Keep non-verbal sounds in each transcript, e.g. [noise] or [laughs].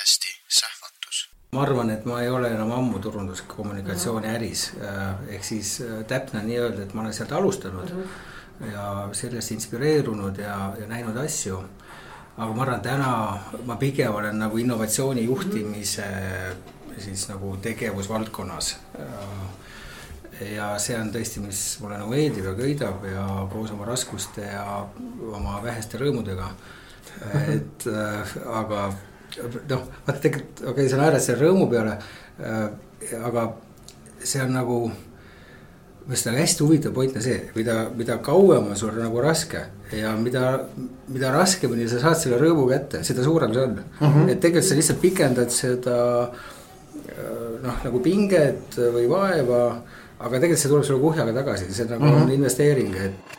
podcasti Sähvatus. ma arvan, et ma ei ole enam ammu turunduskommunikatsiooni äris, ehk siis täpne nii-öelda, et ma olen sealt alustanud mm -hmm. ja sellest inspireerunud ja, ja näinud asju. aga ma arvan, täna ma pigem olen nagu innovatsiooni juhtimise -hmm. siis nagu tegevusvaldkonnas ja see on tõesti, mis mulle nagu meeldib ja köidab ja koos oma raskuste ja oma väheste rõõmudega. et äh, aga noh, vaata tegelikult okei okay,, sa naerad selle rõõmu peale äh,. aga see on nagu, minu arust on hästi huvitav point on see, mida, mida kauem on sul nagu raske ja mida, mida raskemini sa saad selle rõõmu kätte, seda suurem see on mm. -hmm. et tegelikult sa lihtsalt pikendad seda äh, noh, nagu pinget või vaeva aga tegelikult see tuleb sulle kuhjaga tagasi, see nagu mm -hmm. on investeering, et.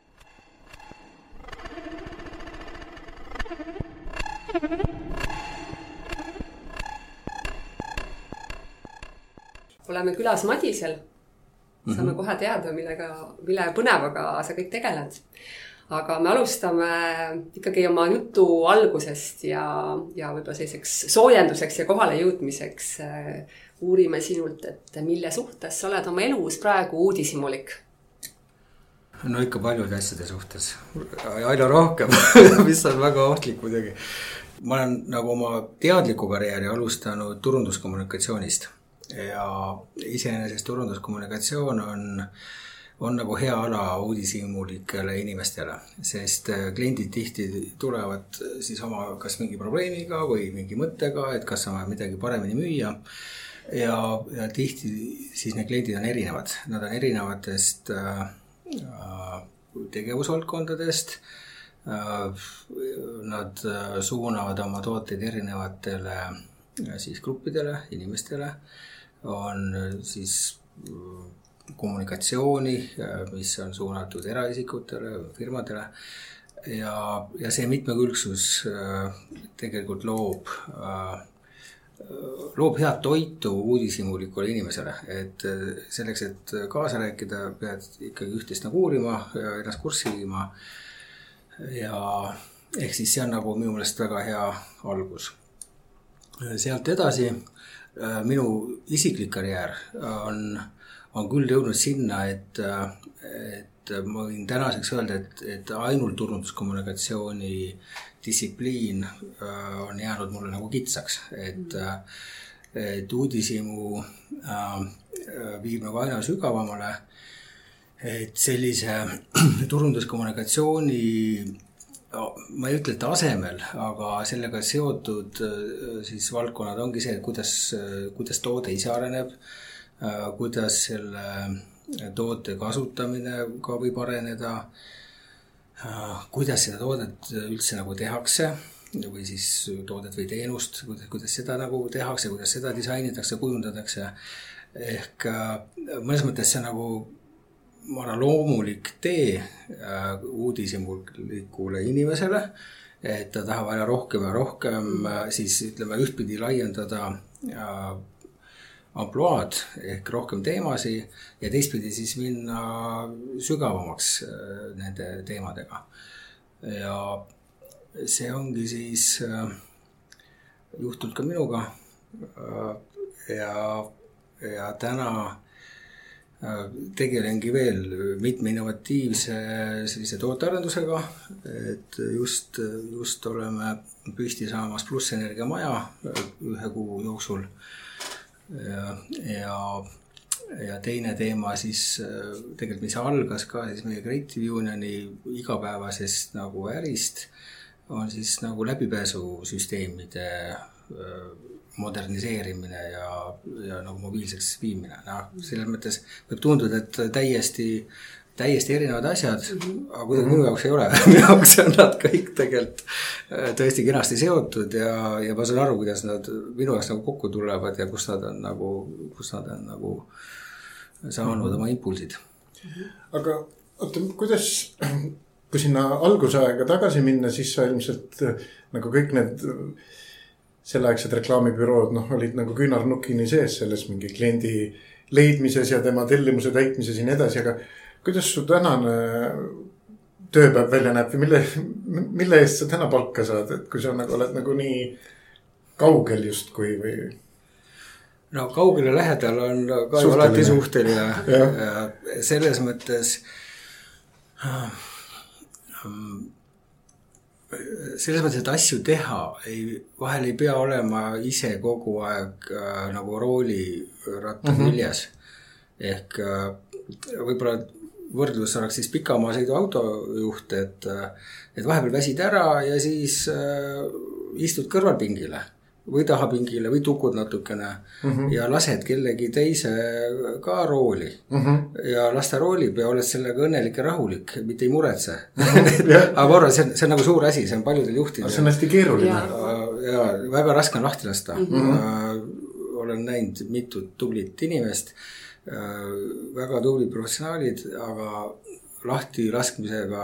Oleme külas Madisel mm -hmm. saame kohe teada, millega, mille põnevaga sa kõik tegeled. aga me alustame ikkagi oma jutu algusest ja, ja võib-olla selliseks soojenduseks ja kohalejõudmiseks äh, uurime sinult, et mille suhtes sa oled oma elus praegu uudishimulik no ikka paljude asjade suhtes, aina rohkem [laughs] mis on väga ohtlik muidugi. ma olen nagu oma teadliku karjääri alustanud turunduskommunikatsioonist ja iseenesest turunduskommunikatsioon on, on nagu hea ala uudishimulikele inimestele, sest äh, kliendid tihti tulevad siis oma kas mingi probleemiga või mingi mõttega, et kas on vaja midagi paremini müüa. ja, ja tihti siis need kliendid on erinevad, nad on erinevatest äh, tegevusvaldkondadest äh,. Nad äh, suunavad oma tooteid erinevatele siis gruppidele, inimestele on äh, siis äh, kommunikatsiooni, äh, mis on suunatud eraisikutele, firmadele ja, ja see mitmekülgsus tegelikult loob, loob head toitu uudishimulikule inimesele, et selleks, et kaasa rääkida, pead ikkagi üht-teist nagu uurima ja ennast kurssi viima. ja ehk siis see on nagu minu meelest väga hea algus. sealt edasi Äh, minu isiklik karjäär on, on küll jõudnud sinna, et, et ma võin tänaseks öelda, et, et ainult turunduskommunikatsiooni distsipliin äh, on jäänud mulle nagu kitsaks, et et uudishimu äh, viib nagu aina sügavamale. et sellise [clears throat] turunduskommunikatsiooni ma ei ütle tasemel, aga sellega seotud äh, siis valdkonnad ongi see, et kuidas, äh, kuidas toode ise areneb, äh, kuidas selle toote kasutamine ka võib areneda, kuidas seda toodet üldse nagu tehakse või siis toodet või teenust, kuidas, kuidas seda nagu tehakse, kuidas seda disainitakse, kujundatakse. ehk mõnes mõttes see nagu ma arvan, loomulik tee äh, uudishimulikule inimesele, et ta tahab aina rohkem ja rohkem äh, siis ütleme ühtpidi laiendada äh, ampluaad ehk rohkem teemasid ja teistpidi siis minna sügavamaks nende teemadega. ja see ongi siis juhtunud ka minuga. ja, ja täna tegelengi veel mitme innovatiivse sellise tootearendusega, et just, just oleme püsti saamas plussenergia maja ühe kuu jooksul. Ja, ja, ja teine teema siis tegelikult, mis algas ka siis meie Creative Unioni igapäevasest nagu ärist, on siis nagu läbipääsusüsteemide moderniseerimine ja, ja nagu mobiilseks viimine, noh, selles mõttes võib tunduda, et täiesti täiesti erinevad asjad mm, -hmm. aga kuidagi minu jaoks ei ole [laughs] minu jaoks on nad kõik tegelikult äh, tõesti kenasti seotud ja, ja ma saan aru, kuidas nad minu jaoks nagu kokku tulevad ja kus nad on nagu, kus nad on nagu saanud mm -hmm. oma impulsid mm. -hmm. aga oota, kuidas, kui sinna algusaega tagasi minna, siis sa ilmselt äh, nagu kõik need selleaegsed reklaamibürood, noh, olid nagu küünarnukini sees selles mingi kliendi leidmises ja tema tellimuse täitmises ja nii edasi, aga kuidas su tänane tööpäev välja näeb või mille, mille eest sa täna palka saad, et kui sa nagu oled nagu nii kaugel justkui või? no kaugel ja lähedal on ka ju alati suhteline. ja selles mõttes selles mõttes, et asju teha ei, vahel ei pea olema ise kogu aeg äh, nagu rooliratta küljes mm -hmm.. ehk äh, võib-olla võrdlus oleks siis pikamaasõidu autojuht, et, et vahepeal väsid ära ja siis äh, istud kõrvalpingile või tahapingile või tukud natukene mm -hmm. ja lased kellegi teise ka rooli mm. -hmm. ja las ta roolib ja oled sellega õnnelik ja rahulik, mitte ei muretse. [laughs] -hmm. aga ma arvan, see on, see on nagu suur asi, see on paljudel juhtidel. see on hästi keeruline. ja väga raske on lahti lasta mm. -hmm. olen näinud mitut tublit inimest Äh, väga tublid professionaalid, aga lahti laskmisega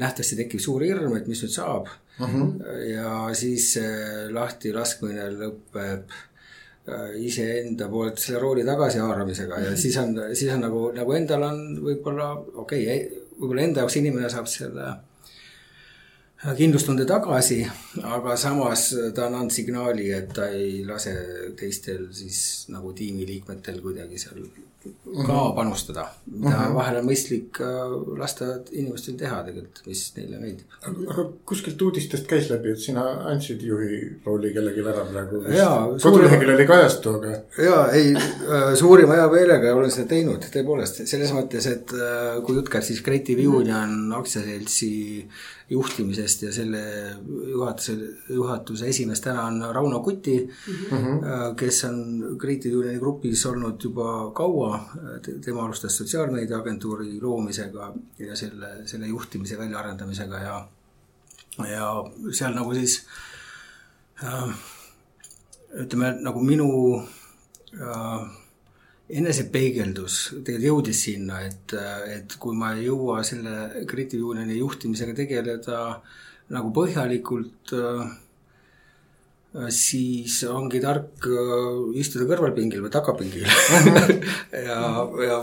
nähtavasti tekib suur hirm, et mis nüüd saab uh. Mhm. -huh. ja siis lahti laskmine lõpeb äh, iseenda poolt selle rooli tagasihaaramisega ja siis on, siis on nagu, nagu endal on võib-olla okei okay,, võib-olla enda jaoks inimene saab selle kindlustunde tagasi, aga samas ta on andnud signaali, et ta ei lase teistel siis nagu tiimiliikmetel kuidagi seal ka mhm. panustada. mida mm -hmm. vahel on mõistlik äh, lasta inimestel teha tegelikult, mis neile meeldib. aga kuskilt uudistest käis läbi, et sina andsid juhi rooli kellelegi ära praegu. koduleheküljel ei kajastu, aga. ja ei, äh, suurima hea meelega olen seda teinud tõepoolest selles mõttes, et äh, kui jutt käib siis Creative Union aktsiaseltsi juhtimisest ja selle juhatuse, juhatuse esimees täna on Rauno Kuti mm, -hmm. kes on Creative Unioni grupis olnud juba kaua. tema alustas sotsiaalmeediaagentuuri loomisega ja selle, selle juhtimise väljaarendamisega ja, ja seal nagu siis äh, ütleme nagu minu äh, enesepeegeldus tegelikult jõudis sinna, et, et kui ma ei jõua selle Creative Unioni juhtimisega tegeleda nagu põhjalikult äh, siis ongi tark äh, istuda kõrvalpingil või tagapingil [laughs] ja, ja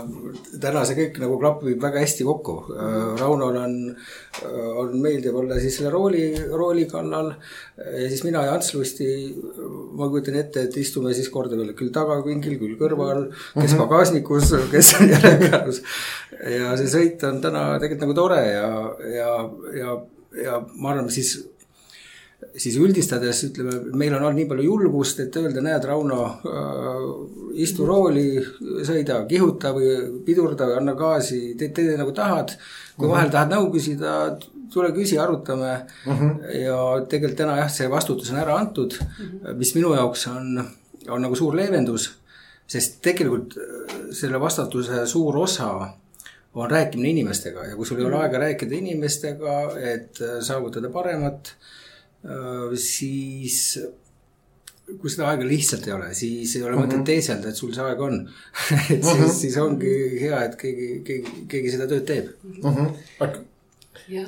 täna see kõik nagu klapib väga hästi kokku. Äh, Raunol on, on meeldiv olla siis selle rooli, rooli kallal. ja siis mina ja Ants Lusti, ma kujutan ette, et istume siis korduvõlle küll tagapingil, küll kõrval, kes pagasnikus, kes on järelkärus. ja see sõit on täna tegelikult nagu tore ja, ja, ja, ja ma arvan, siis siis üldistades ütleme, meil on olnud nii palju julgust, et öelda, näed, Rauno äh,, istu rooli, sõida, kihuta või pidurda või anna gaasi, tee, tee nagu tahad. kui vahel tahad nõu küsida, tule küsi, arutame uh. Mhm. -huh. ja tegelikult täna jah, see vastutus on ära antud uh, -huh. mis minu jaoks on, on nagu suur leevendus. sest tegelikult selle vastutuse suur osa on rääkimine inimestega ja kui sul ei ole aega rääkida inimestega, et saavutada paremat Äh, siis kui seda aega lihtsalt ei ole, siis ei ole mm -hmm. mõtet teeselda, et sul see aeg on [laughs] et siis mm, -hmm. siis ongi hea, et keegi, keegi, keegi seda tööd teeb mm. -hmm. Ja.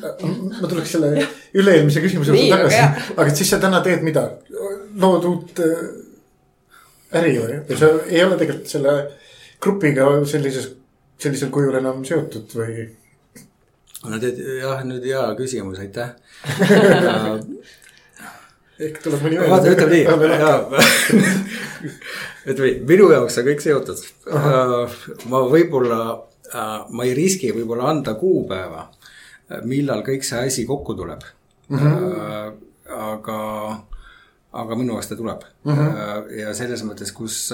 ma tuleks selle üle-eelmise küsimuse juurde tagasi, aga siis sa täna teed mida? lood uut äh, äri või? või sa ei ole tegelikult selle grupiga sellises, sellisel kujul enam seotud või? no tead jah, nüüd hea küsimus, aitäh [laughs] ehk tuleb mõni veel. vaata, ütleme nii, jaa. [laughs] ütleme nii, minu jaoks on kõik seotud. Äh, ma võib-olla, äh, ma ei riski võib-olla anda kuupäeva, äh, millal kõik see asi kokku tuleb mm. -hmm. aga, aga minu jaoks ta tuleb mm. -hmm. ja selles mõttes, kus,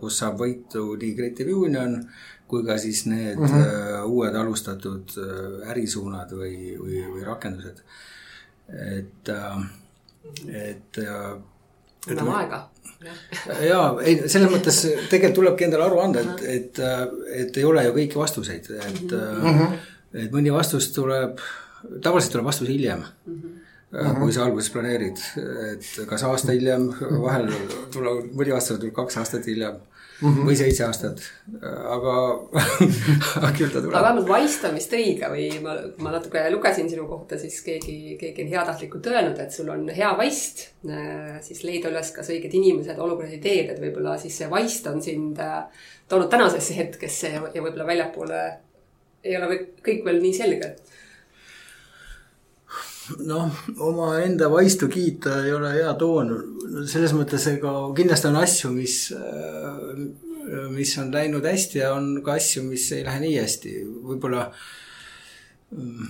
kus saab võitu nii Creative Union kui ka siis need mm -hmm. uued alustatud ärisuunad või, või, või rakendused. et äh, et anname aega. [laughs] ja ei, selles mõttes tegelikult tulebki endale aru anda, et, et, et ei ole ju kõiki vastuseid, et mm, -hmm. et mõni vastus tuleb, tavaliselt tuleb vastus hiljem mm. -hmm Mm -hmm. kui sa alguses planeerid, et kas aasta hiljem, vahel tuleb, mõni aasta tuleb kaks aastat hiljem mm -hmm. või seitse aastat, [laughs] aga küll ta tuleb. aga vähemalt vaistamist õige või ma, ma natuke lugesin sinu kohta, siis keegi, keegi on heatahtlikult öelnud, et sul on hea vaist, siis leida üles kas õiged inimesed, olukorrad, ideed, et võib-olla siis see vaist on sind äh, toonud tänasesse hetkesse ja, ja võib-olla väljapoole ei ole kõik veel nii selge noh, omaenda vaistu kiita ei ole hea toon. selles mõttes, ega kindlasti on asju, mis, äh, mis on läinud hästi ja on ka asju, mis ei lähe nii hästi. võib-olla, mm,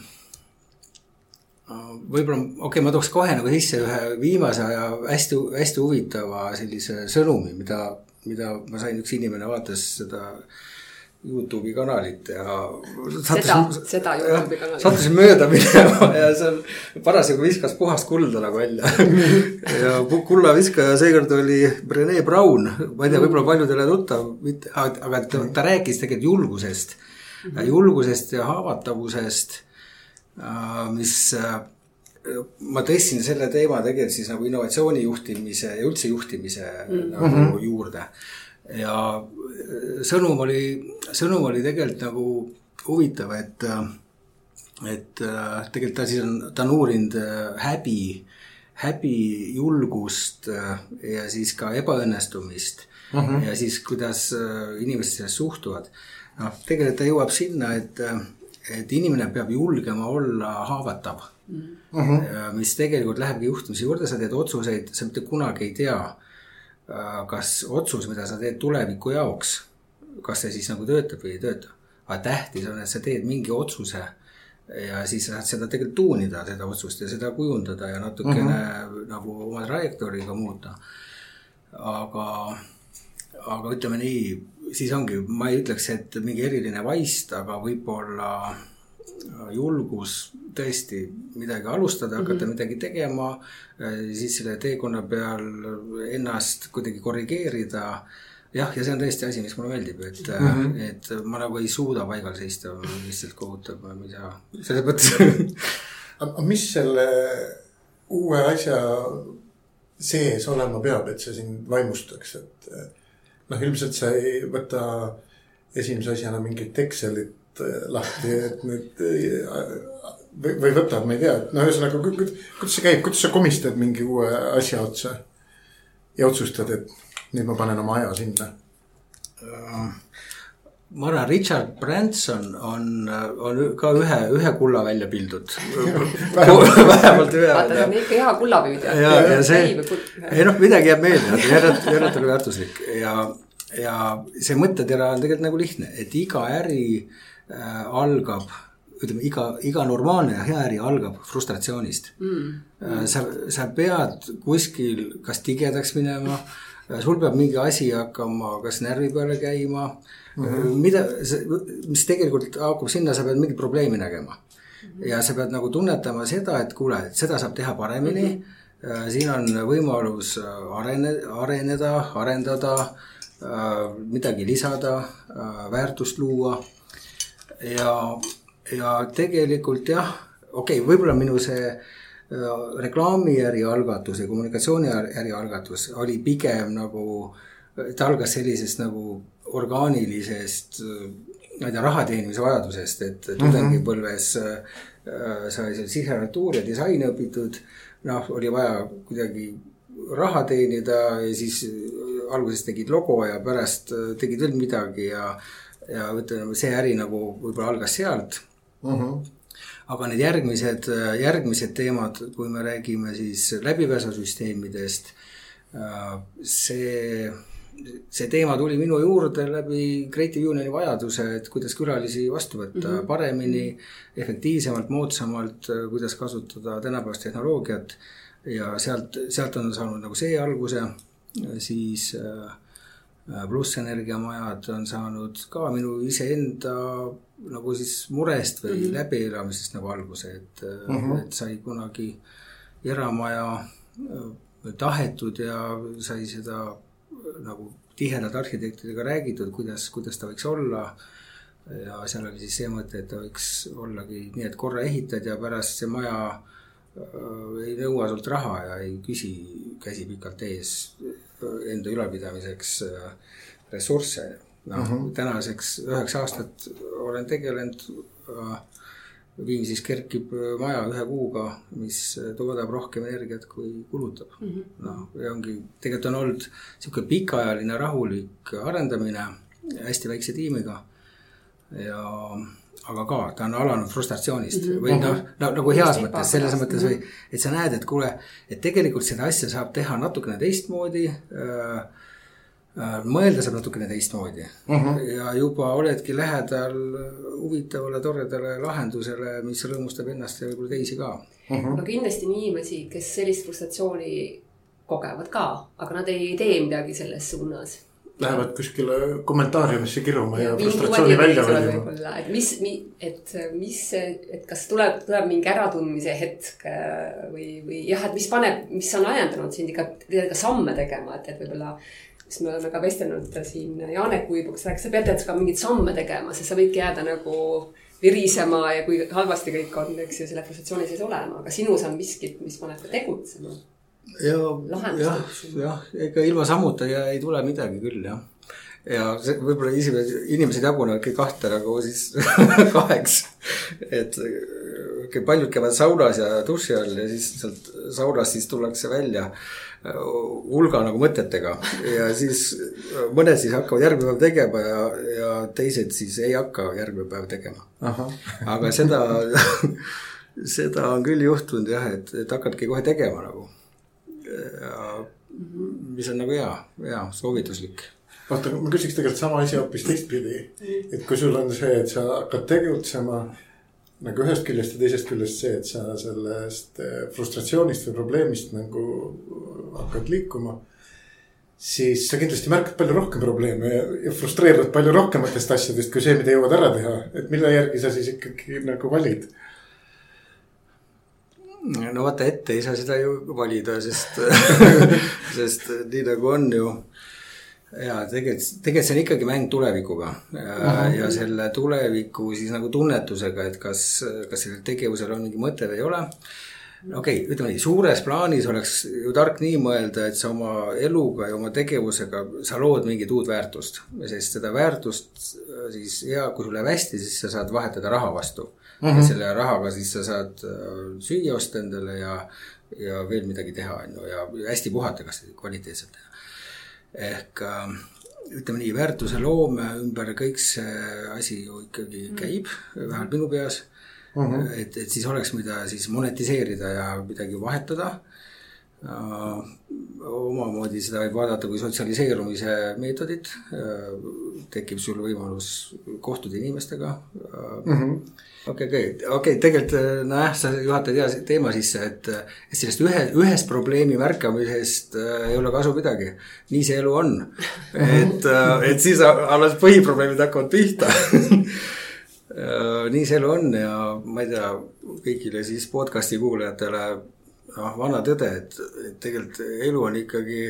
võib-olla, okei okay,, ma tooks kohe nagu sisse ühe viimase aja hästi, hästi huvitava sellise sõnumi, mida, mida ma sain, üks inimene vaatas seda äh, Youtube'i kanalit ja. seda, seda Youtube'i kanalit. sattusin mööda minema [laughs] ja seal parasjagu viskas puhast kulda nagu välja [laughs] ja kullaviskaja seekord oli Rene Brown, ma ei tea, võib-olla paljudele tuttav, mitte, aga ta, ta rääkis tegelikult julgusest mm, -hmm. julgusest ja haavatavusest, äh, mis äh, ma tõstsin selle teema tegelikult siis nagu innovatsiooni juhtimise ja üldse juhtimise mm -hmm. nagu juurde ja äh, sõnum oli, sõnum oli tegelikult nagu huvitav, et, äh, et äh, tegelikult ta siis on, ta on uurinud häbi, häbi, julgust ja siis ka ebaõnnestumist mm. -hmm. ja siis, kuidas inimesed sellesse suhtuvad. noh, tegelikult ta jõuab sinna, et, et inimene peab julgema olla haavatav mm. -hmm. mis tegelikult lähebki juhtimise juurde, sa teed otsuseid, sa mitte kunagi ei tea kas otsus, mida sa teed tuleviku jaoks, kas see siis nagu töötab või ei tööta. aga tähtis on, et sa teed mingi otsuse ja siis sa saad seda tegelikult tuunida, seda otsust ja seda kujundada ja natukene mm -hmm. nagu oma trajektooriga muuta. aga, aga ütleme nii, siis ongi, ma ei ütleks, et mingi eriline vaist, aga võib-olla julgus tõesti midagi alustada, hakata mm -hmm. midagi tegema, siis selle teekonna peal ennast kuidagi korrigeerida. jah, ja see on tõesti asi, mis mulle meeldib, et mm, -hmm. et ma nagu ei suuda paigal seista, lihtsalt kohutab, ma ei tea, selles mõttes [laughs] aga mis selle uue asja sees olema peab, et see sind vaimustaks, et noh, ilmselt sa ei võta esimese asjana mingit Excelit Eh, lahti, et nüüd eh, või, või võtad, ma ei tea, et no ühesõnaga, kuidas see käib, kuidas sa komistad mingi uue asja otsa ja otsustad, et nüüd ma panen oma aja sinna uh,? ma arvan, Richard Branson on, on ka ühe, ühe kulla välja pildud [laughs] vähemalt ühe. vaata, see on ikka hea kullapüüdja. ja, ja see, ei noh, midagi jääb meelde, järelikult, järelikult oli väärtuslik ja, ja see mõttetera on tegelikult nagu lihtne, et iga äri äh, Äh, algab, ütleme iga, iga normaalne ja hea äri algab frustratsioonist mm.. Äh, sa, sa pead kuskil kas tigedaks minema, äh, sul peab mingi asi hakkama kas närvi peale käima mm. -hmm. mida, mis tegelikult haakub sinna, sa pead mingit probleemi nägema mm. -hmm. ja sa pead nagu tunnetama seda, et kuule, et seda saab teha paremini mm. -hmm. siin on võimalus arene-, areneda, arendada, midagi lisada, väärtust luua ja, ja tegelikult jah, okei okay,, võib-olla minu see äh, reklaamiäri algatus ja kommunikatsiooniäri algatus oli pigem nagu, ta algas sellisest nagu orgaanilisest, ma ei tea, raha teenimise vajadusest, et mhm. tudengipõlves äh, sai seal sisetuur ja disaini õpitud. noh, oli vaja kuidagi raha teenida ja siis alguses tegid logo ja pärast tegid veel midagi ja ja ütleme, see äri nagu võib-olla algas sealt uh. Mhm. -huh. aga need järgmised, järgmised teemad, kui me räägime siis läbipääsusüsteemidest, see see teema tuli minu juurde läbi Creative Unioni vajaduse, et kuidas külalisi vastu võtta mm -hmm. paremini, efektiivsemalt, moodsamalt, kuidas kasutada tänapäevast tehnoloogiat. ja sealt, sealt on saanud nagu see alguse, siis äh, Äh, pluss energiamajad on saanud ka minu iseenda nagu siis murest või mm -hmm. läbielamisest nagu alguse, et mm, -hmm. et sai kunagi eramaja, äh, tahetud ja sai seda nagu tihedalt arhitektidega räägitud, kuidas, kuidas ta võiks olla. ja seal oli siis see mõte, et ta võiks ollagi nii, et korra ehitad ja pärast see maja äh, ei nõua sult raha ja ei küsi käsi pikalt ees enda ülalpidamiseks äh, ressursse. noh uh -huh., tänaseks üheksa aastat olen tegelenud äh, Viimsis kerkib maja ühe kuuga, mis toodab rohkem energiat, kui kulutab mm. -hmm. noh, ja ongi, tegelikult on olnud sihuke pikaajaline rahulik arendamine hästi väikse tiimiga. ja, aga ka, ta on alanud frustratsioonist mm -hmm. või noh no, nagu heas mõttes, selles mõttes või, et sa näed, et kuule, et tegelikult seda asja saab teha natukene teistmoodi äh, Äh, mõelda saab natukene teistmoodi uh. Mhm. -huh. ja juba oledki lähedal huvitavale, toredale lahendusele, mis rõõmustab ennast ja võib-olla teisi ka uh. -huh. no kindlasti on inimesi, kes sellist frustratsiooni kogevad ka, aga nad ei tee midagi selles suunas. Lähevad kuskile kommentaariumisse kiruma ja, ja frustratsiooni välja väljuma. et mis, et mis, et kas tuleb, tuleb mingi äratundmise hetk äh, või, või jah, et mis paneb, mis on ajendanud sind ikka, ikka samme tegema, et, et võib-olla siis me oleme ka vestelnud siin Janek Uibuga, kes rääkis, sa pead ka mingeid samme tegema, sest sa võidki jääda nagu virisema ja kui halvasti kõik on, eks ju, selle frustratsiooni sees olema, aga sinus on miskit, mis paneb ka tegutsema. Ja, jah, jah, ega ilma sammuta ja ei tule midagi küll, jah. ja see võib-olla inimesed jagunevadki kahte nagu siis [laughs] kaheks. et paljud käivad saunas ja duši all ja siis sealt saunast siis tullakse välja hulga nagu mõtetega ja siis mõned siis hakkavad järgmine päev tegema ja, ja teised siis ei hakka järgmine päev tegema. aga seda [laughs] seda on küll juhtunud jah, et, et hakkadki kohe tegema nagu. Ja mis on nagu hea, hea, soovituslik vaata, ma küsiks tegelikult sama asja hoopis teistpidi. et kui sul on see, et sa hakkad tegutsema nagu ühest küljest ja teisest küljest see, et sa sellest eh, frustratsioonist või probleemist nagu hakkad liikuma. siis sa kindlasti märkad palju rohkem probleeme ja, ja frustreerud palju rohkematest asjadest kui see, mida jõuad ära teha, et mille järgi sa siis ikkagi nagu valid no vaata ette ei saa seda ju valida, sest [laughs] sest nii nagu on ju ja tegelikult, tegelikult see on ikkagi mäng tulevikuga ja, mm -hmm. ja selle tuleviku siis nagu tunnetusega, et kas, kas sellel tegevusel on mingi mõte või ei ole. okei okay,, ütleme nii, suures plaanis oleks ju tark nii mõelda, et sa oma eluga ja oma tegevusega, sa lood mingit uut väärtust. sest seda väärtust siis ja kui sul läheb hästi, siis sa saad vahetada raha vastu mm. -hmm. ja selle rahaga siis sa saad äh, süüa osta endale ja, ja veel midagi teha, on ju, ja hästi puhata, kas kvaliteetselt teha ehk ähm, ütleme nii, väärtuse loome ümber kõik see asi ju ikkagi mm. käib, vähemalt minu peas. Mhm. -huh. et, et siis oleks, mida siis monetiseerida ja midagi vahetada uh,. omamoodi seda võib vaadata kui sotsialiseerumise meetodit tekib sul võimalus kohtuda inimestega uh, uh. Okei, okei, okei, tegelikult äh, nojah, sa juhatad hea teema sisse, et, et sellest ühe, ühest probleemi märkamisest äh, ei ole kasu midagi. nii see elu on. et äh,, et siis alles põhiprobleemid hakkavad pihta [laughs] äh, nii see elu on ja ma ei tea, kõigile siis podcast'i kuulajatele noh, vana tõde, et, et tegelikult elu on ikkagi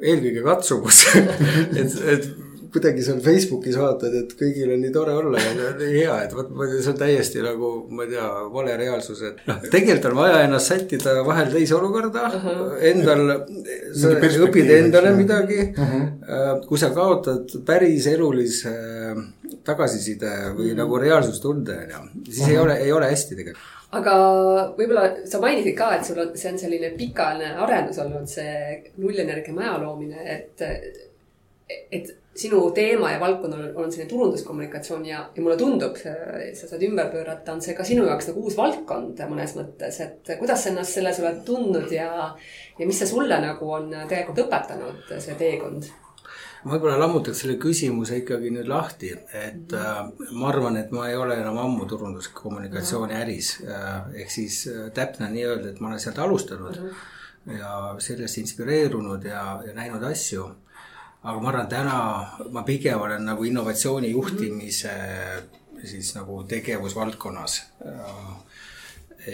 eelkõige katsumus [laughs] et, et kuidagi seal Facebookis vaatad, et kõigil on nii tore olla ja [laughs] nii hea, et vot see on täiesti nagu, ma ei tea, vale reaalsus, et noh, tegelikult on vaja ennast sättida vahel teise olukorda uh, -huh. endal, sa õpid endale midagi uh. -huh. kui sa kaotad päris elulise tagasiside või uh -huh. nagu reaalsustunde, on ju, siis uh -huh. ei ole, ei ole hästi tegelikult aga võib-olla sa mainisid ka, et sul on, see on selline pikaajaline arendus olnud, see nullenergia maja loomine, et, et sinu teema ja valdkond on, on selline turunduskommunikatsioon ja, ja mulle tundub, sa saad ümber pöörata, on see ka sinu jaoks nagu uus valdkond mõnes mõttes, et kuidas sa ennast selles oled tundnud ja, ja mis see sulle nagu on tegelikult õpetanud, see teekond? ma võib-olla lammutaks selle küsimuse ikkagi nüüd lahti, et mm -hmm. äh, ma arvan, et ma ei ole enam ammu turunduskommunikatsiooni mm -hmm. äris äh,. ehk siis äh, täpne nii-öelda, et ma olen sealt alustanud mm -hmm. ja sellest inspireerunud ja, ja näinud asju aga ma arvan, täna ma pigem olen nagu innovatsiooni juhtimise siis nagu tegevusvaldkonnas.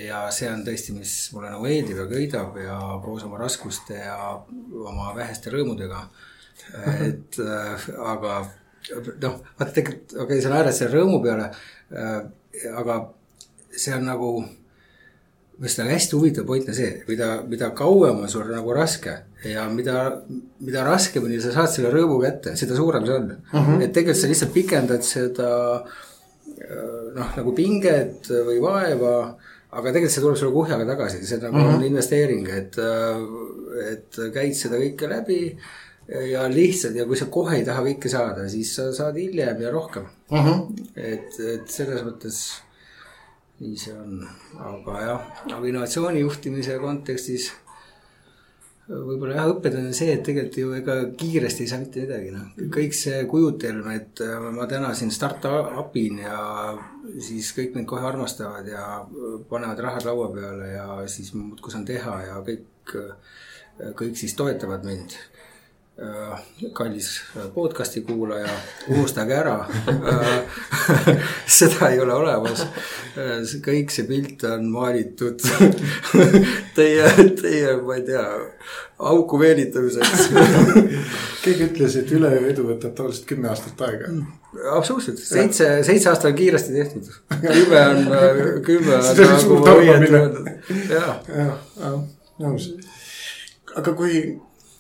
ja see on tõesti, mis mulle nagu meeldib ja köidab ja koos oma raskuste ja oma väheste rõõmudega. et aga noh, vaata tegelikult, okei okay,, sa naerad selle rõõmu peale aga see on nagu arust on hästi huvitav point on see, mida, mida kauem on sul nagu raske ja mida, mida raskemini sa saad selle rõõmu kätte, seda suurem see on mm. -hmm. et tegelikult sa lihtsalt pikendad seda noh, nagu pinget või vaeva, aga tegelikult see tuleb sulle kuhjaga tagasi, see nagu mm -hmm. on investeering, et, et käid seda kõike läbi ja lihtsalt ja kui sa kohe ei taha kõike saada, siis sa saad hiljem ja rohkem mm. -hmm. et, et selles mõttes nii see on, aga jah, aga innovatsiooni juhtimise kontekstis võib-olla jah, õppida on see, et tegelikult ju ega kiiresti ei saa mitte midagi, noh. kõik see kujutelm, et äh, ma täna siin startup in ja siis kõik mind kohe armastavad ja panevad rahad laua peale ja siis ma muudkui saan teha ja kõik, kõik siis toetavad mind. Äh, kallis äh, podcast'i kuulaja, unustage ära [laughs] seda ei ole olemas. Äh, kõik see pilt on maalitud [laughs] teie, teie, ma ei tea, auku meelitamiseks [laughs] keegi ütles, et üleöö edu võtab tavaliselt kümme aastat aega. absoluutselt, seitse, seitse aastat on kiiresti tehtud. kümme on, kümme on nagu õieti öeldud, jah. jah, jah, nõus. aga kui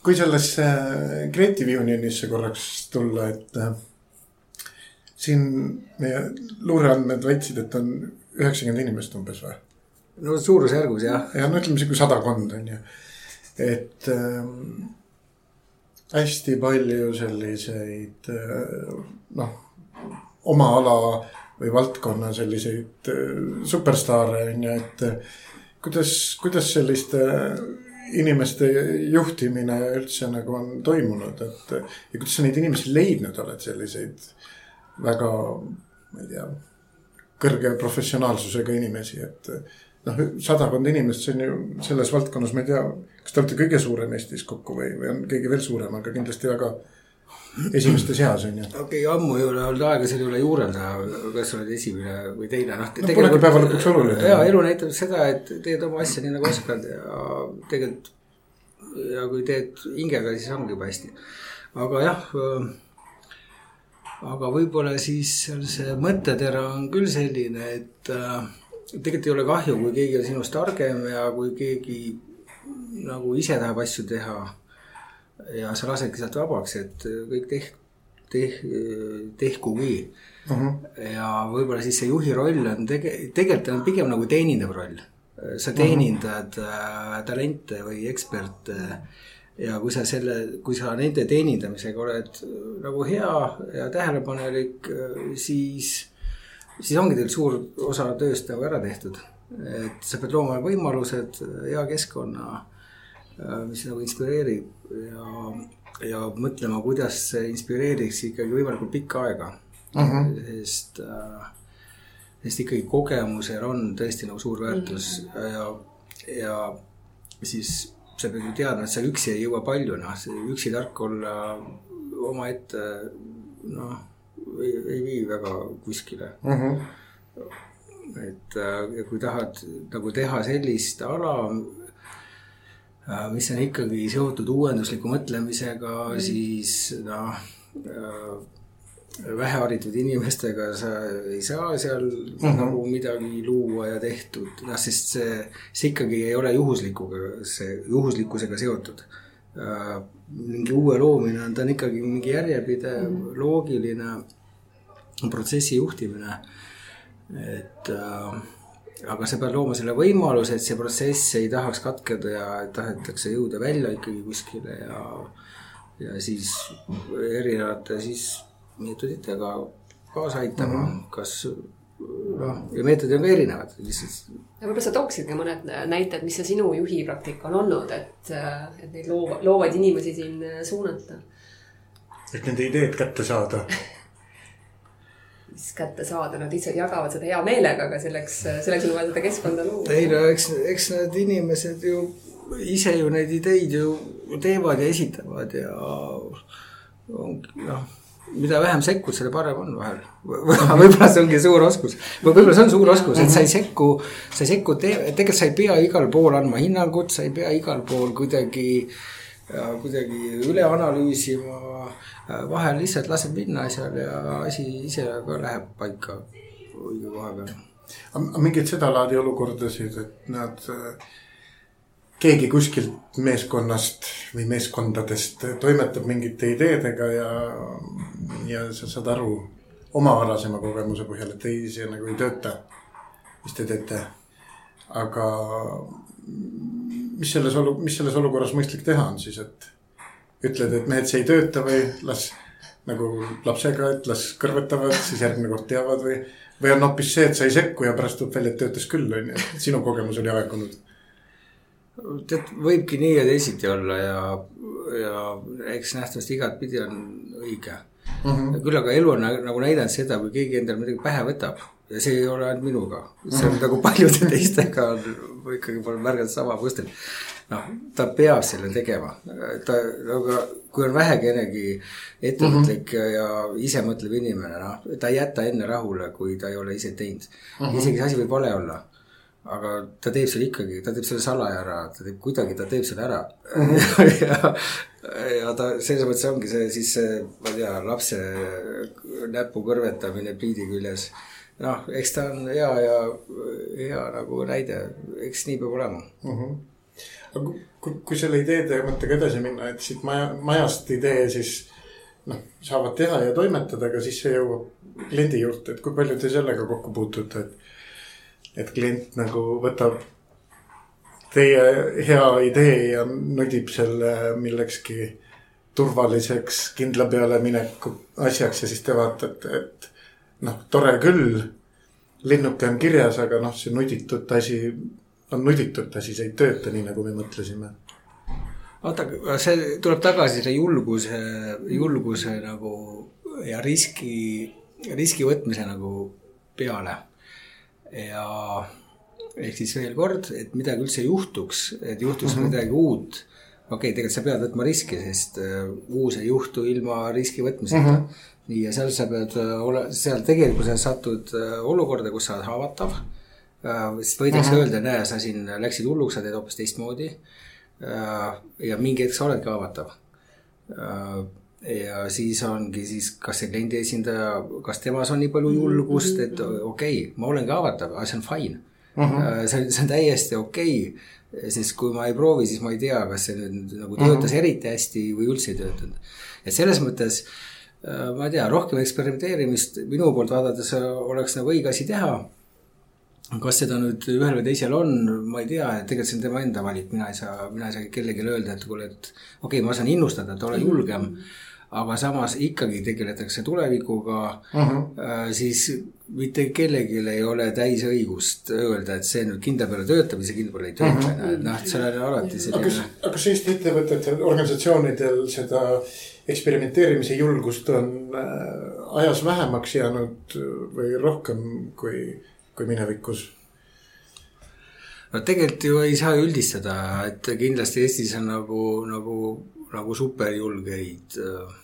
kui sellesse Creative Unionisse korraks tulla, et äh, siin meie luureandmed väitsid, et on üheksakümmend inimest umbes või? no suurusjärgus jah. ja no ütleme sihuke sadakond on ju, et ähm, hästi palju selliseid äh, noh, oma ala või valdkonna selliseid äh, superstaare on ju, et äh, kuidas, kuidas selliste äh, inimeste juhtimine üldse nagu on toimunud, et ja kuidas sa neid inimesi leidnud oled, selliseid väga, ma ei tea, kõrge professionaalsusega inimesi, et noh, sadakond inimest, see on ju selles valdkonnas, ma ei tea, kas te olete kõige suurem Eestis kokku või, või on keegi veel suurem, aga kindlasti väga esimeste seas on ju. okei okay,, ammu ei ole olnud aega selle üle juurelda, kas sa oled esimene või teine, noh. no polegi päeva lõpuks oluline. ja elu näitab seda, et teed oma asja nii nagu oskad ja tegelikult. ja kui teed hingega, siis ongi juba hästi. aga jah äh, aga võib-olla siis seal see mõttetera on küll selline, et äh, tegelikult ei ole kahju, kui keegi on sinust targem ja kui keegi nagu ise tahab asju teha ja sa lasedki sealt vabaks, et kõik teh-, teh-, tehkugi uh. Mhm. -huh. ja võib-olla siis see juhi roll on tege-, tegelikult on pigem nagu teenindav roll. sa teenindad uh -huh. äh, talente või eksperte ja kui sa selle, kui sa nende teenindamisega oled nagu hea ja tähelepanelik, siis, siis ongi teil suur osa tööst nagu ära tehtud. et sa pead looma võimalused, hea keskkonna Äh, mis nagu inspireerib ja, ja mõtlema, kuidas see inspireeriks ikkagi võimalikult pikka aega uh. Mhm. -huh. sest, äh, sest ikkagi kogemusel on tõesti nagu suur väärtus mhm. -huh. ja, ja siis sa pead ju teadma, et sa üksi ei jõua palju, noh, üksi tark olla omaette, noh, ei, ei vii väga kuskile uh. Mhm. -huh. et äh, kui tahad nagu teha sellist ala, Äh, mis on ikkagi seotud uuendusliku mõtlemisega mm., siis noh äh, väheharitud inimestega sa ei saa seal mm -hmm. nagu midagi luua ja tehtud, noh, sest see, see ikkagi ei ole juhuslikuga, see juhuslikkusega seotud äh,. mingi uue loomine on, ta on ikkagi mingi järjepidev mm, -hmm. loogiline protsessi juhtimine. et äh, aga sa pead looma selle võimaluse, et see protsess ei tahaks katkeda ja tahetakse jõuda välja ikkagi kuskile ja, ja siis erinevate siis meetoditega kaasa aitama mm, -hmm. kas noh, ja meetodid on ka erinevad lihtsalt. võib-olla sa tooksid ka mõned näited, mis see sinu juhi praktika on olnud, et, et neid loova, loovaid inimesi siin suunata? et nende ideed kätte saada [laughs] siis kätte saada, nad ise jagavad seda hea meelega, aga selleks, selleks on vaja seda keskkonda luua. ei no eks, eks need inimesed ju ise ju neid ideid ju teevad ja esitavad ja noh, mida vähem sekkud, selle parem on vahel. võib-olla see ongi suur oskus või võib-olla see on suur oskus, et sa ei sekku, sa ei sekku, tegelikult sa ei pea igal pool andma hinnangut, sa ei pea igal pool kuidagi, kuidagi üle analüüsima. vahel lihtsalt lased minna asjal ja asi ise ka läheb paika õige koha peal. aga mingeid sedalaadi olukordasid, et nad äh keegi kuskilt meeskonnast või meeskondadest toimetab mingite ideedega ja, ja sa saad aru oma varasema kogemuse põhjal, et ei, see nagu ei tööta, mis te teete. aga mis selles olu-, mis selles olukorras mõistlik teha on siis, et ütled, et mehed, see ei tööta või las nagu lapsega, et las kõrvetavad, siis järgmine kord teavad või, või on hoopis see, et sa ei sekku ja pärast tuleb välja, et töötas küll, on ju, et sinu kogemus oli aegunud tead, võibki nii ja teisiti olla ja, ja eks nähtavasti igatpidi on õige mm. -hmm. küll aga elu on nagu näidanud seda, kui keegi endale midagi pähe võtab ja see ei ole ainult minuga, see on mm nagu paljude teistega on ikkagi pole märganud sama muster. noh, ta peab selle tegema, ta, aga kui on vähekenegi ettevõtlik mm -hmm. ja isemõtlev inimene, noh, ta ei jäta enne rahule, kui ta ei ole ise teinud mm. -hmm. isegi see asi võib vale olla aga ta teeb selle ikkagi, ta teeb selle salaja ära, ta teeb kuidagi, ta teeb selle ära [laughs] ja, ja ta selles mõttes ongi see siis see, ma ei tea, lapse näpu kõrvetamine pliidi küljes. Noh, eks ta on hea ja hea nagu näide, eks nii peab olema mm. -hmm. aga kui, kui selle ideede mõttega edasi minna, et siit maja, majast idee siis noh, saavad teha ja toimetada, aga siis see jõuab kliendi juurde, et kui palju te sellega kokku puutute, et et klient nagu võtab teie hea idee ja nudib selle millekski turvaliseks kindla peale mineku asjaks ja siis te vaatate, et noh, tore küll. linnuke on kirjas, aga noh, see nuditud asi on nuditud asi, see ei tööta nii, nagu me mõtlesime. vaata, see tuleb tagasi selle julguse, julguse nagu ja riski, riski võtmise nagu peale ja ehk siis veel kord, et midagi üldse juhtuks, et juhtuks mm -hmm. midagi uut. okei okay,, tegelikult sa pead võtma riski, sest uh, uus ei juhtu ilma riski võtmiseta mm. -hmm. Ja seal sa pead uh, ole, seal tegelikult sa satud uh, olukorda, kus sa oled haavatav uh,. sest võidakse mm -hmm. öelda, näe, sa siin läksid hulluks, sa teed hoopis teistmoodi ja mingi hetk sa oledki haavatav ja siis ongi siis, kas see kliendi esindaja, kas temas on nii palju julgust, et okei okay,, ma olengi haavatav, aga see on fine. Mhm. -huh. see on, see on täiesti okei okay,, sest kui ma ei proovi, siis ma ei tea, kas see nüüd nagu töötas uh mhm. -huh. eriti hästi või üldse ei töötanud. et selles mõttes äh, ma ei tea, rohkem eksperimenteerimist minu poolt vaadates oleks nagu õige asi teha kas seda nüüd ühel või teisel on, ma ei tea, tegelikult see on tema enda valik, mina ei saa, mina ei saa kellelegi öelda, et kuule, et okei okay,, ma saan innustada, et ole julgem aga samas ikkagi tegeletakse tulevikuga uh, mhm. -huh. siis mitte kellelgi ei ole täisõigust öelda, et see nüüd kindla peale töötab ja see kindla peale ei tööta uh, -huh. et noh, et seal on alati selline. aga kas, aga kas Eesti ettevõtetel, organisatsioonidel seda eksperimenteerimise julgust on äh, ajas vähemaks jäänud või rohkem kui, kui minevikus? no tegelikult ju ei saa üldistada, et kindlasti Eestis on nagu, nagu nagu superjulgeid äh,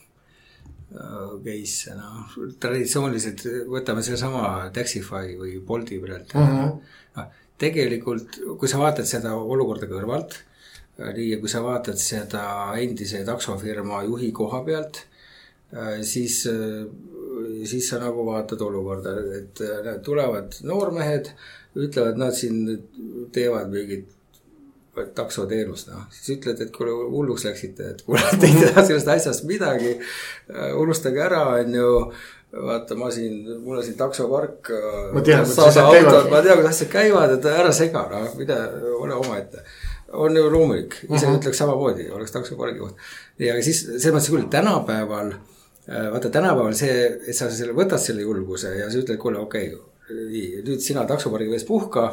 case'e, noh, traditsiooniliselt võtame sedasama Taxify või Bolti pealt mm. -hmm. noh, tegelikult, kui sa vaatad seda olukorda kõrvalt, äh, nii, ja kui sa vaatad seda endise taksofirma juhi koha pealt, äh, siis, siis sa nagu vaatad olukorda, et tulevad noormehed, ütlevad, nad siin teevad mingit taksoteenust, noh, siis ütled, et kuule hulluks läksite, et kuule, te ei tea sellest asjast midagi. Äh, unustage ära, on ju, vaata, ma siin, mul on siin taksopark. ma tean, kuidas asjad käivad. ma tean, kuidas asjad käivad, et ära sega, noh, mine, ole omaette. On ju loomulik, ise mhm. -huh. ütleks samamoodi, oleks taksopargi koht. ja siis selles mõttes küll tänapäeval, äh, vaata tänapäeval see, et sa selle võtad selle julguse ja sa ütled, kuule, okei okay, nii, nüüd sina taksopargi vees puhka.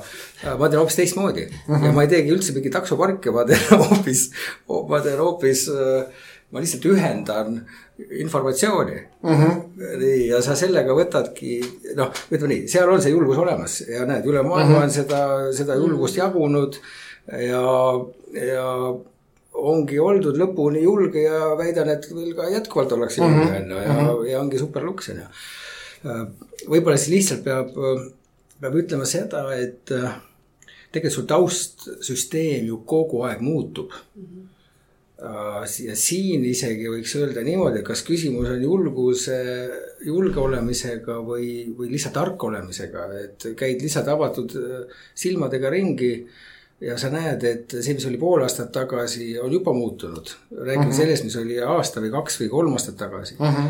ma teen hoopis teistmoodi uh -huh. ja ma ei teegi üldse mingit taksoparki, ma teen [laughs] hoopis, ma teen hoopis, ma lihtsalt ühendan informatsiooni uh. -huh. nii, ja sa sellega võtadki, noh, ütleme nii, seal on see julgus olemas ja näed, üle maailma uh -huh. on seda, seda julgust jagunud ja, ja ongi oldud lõpuni julge ja väidan, et veel ka jätkuvalt ollakse julge Mhm. on ju ja, ja ongi super luks on ju. võib-olla siis lihtsalt peab, peab ütlema seda, et äh, tegelikult su taustsüsteem ju kogu aeg muutub. ja siin isegi võiks öelda niimoodi, et kas küsimus on julguse, julge olemisega või, või lihtsalt tark olemisega, et käid lihtsalt avatud äh, silmadega ringi ja sa näed, et see, mis oli pool aastat tagasi, on juba muutunud. räägime uh -huh. sellest, mis oli aasta või kaks või kolm aastat tagasi uh. -huh.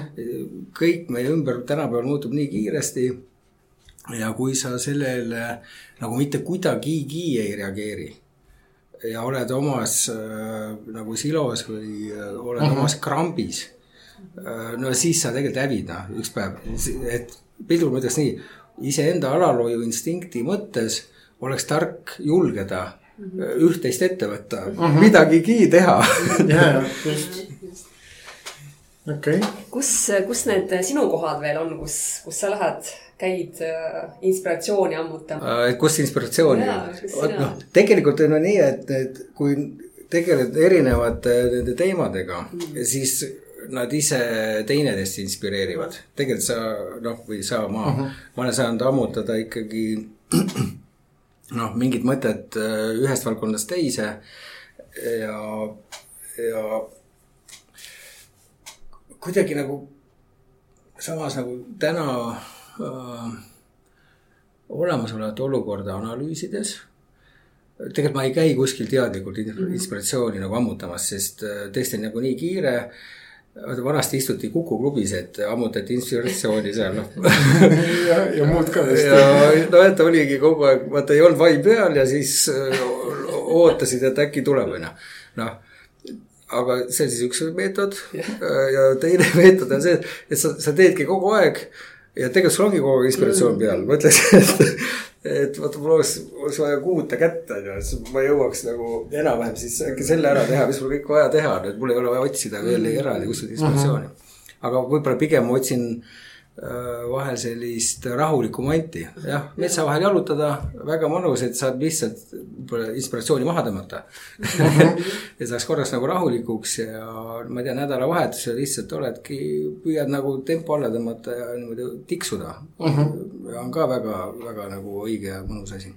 kõik meie ümber tänapäeval muutub nii kiiresti. ja kui sa sellele nagu mitte kuidagigi ei reageeri ja oled omas äh, nagu silos või äh, oled uh -huh. omas krambis äh,, no siis sa tegelikult hävid, noh, üks päev, et piltlikult ma ütleks nii, iseenda alalhoiu instinkti mõttes oleks tark julgeda üht-teist ette võtta uh, -huh. midagigi teha. ja, just, okei okay.. kus, kus need sinu kohad veel on, kus, kus sa lähed, käid äh, inspiratsiooni ammutama? inspiratsiooni Jaa, kus sina- noh, tegelikult on ju nii, et, et kui tegeled erinevate nende teemadega mm., siis nad ise teineteist inspireerivad. tegelikult sa noh, või sa, ma uh, -huh. ma olen saanud ammutada ikkagi noh, mingit mõtet äh, ühest valdkonnast teise ja, ja kuidagi nagu samas nagu täna äh, olemasolevat olukorda analüüsides. tegelikult ma ei käi kuskil teadlikult in- inspiratsiooni nagu ammutamas, sest äh, tõesti on nagu nii kiire. Vaata vanasti istuti Kuku klubis, et ammutati inspiratsiooni seal noh. Ja, ja muud ka vist. ja no et oligi kogu aeg, vaata ei olnud vai peal ja siis äh, ootasid, et äkki tuleb, onju. noh, aga see on siis üks meetod. Ja. Teine [laughs] meetod on see, et sa, sa teedki kogu aeg ja tegelikult sul ongi kogu aeg inspiratsioon peal, ma ütleks, et, [laughs] et vaata, mul oleks, oleks vaja kuuta kätte, onju, siis ma jõuaks nagu enam-vähem siis äkki selle ära teha, mis mul kõik vaja teha on, et mul ei ole vaja otsida veel eraldi kuskilt inspiratsiooni. aga võib-olla pigem ma otsin äh, vahel sellist rahulikku momenti, jah, metsa vahel jalutada, väga mõnus, et saad lihtsalt võib-olla inspiratsiooni maha tõmmata. [laughs] ja saaks korraks nagu rahulikuks ja ma ei tea, nädalavahetusel lihtsalt oledki, püüad nagu tempo alla tõmmata ja niimoodi tiksuda uh. -huh. ja on ka väga, väga nagu õige ja mõnus asi.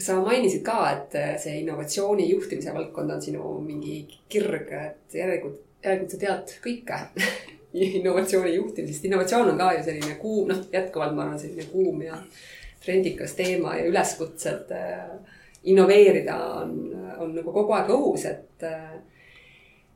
sa mainisid ka, et see innovatsiooni juhtimise valdkond on sinu mingi kirg, et järelikult, järelikult sa tead kõike [laughs] innovatsiooni juhtimisest. innovatsioon on ka ju selline kuum, noh, jätkuvalt ma arvan, selline kuum ja trendikas teema ja üleskutsed äh, innoveerida on, on nagu kogu aeg õhus, et äh,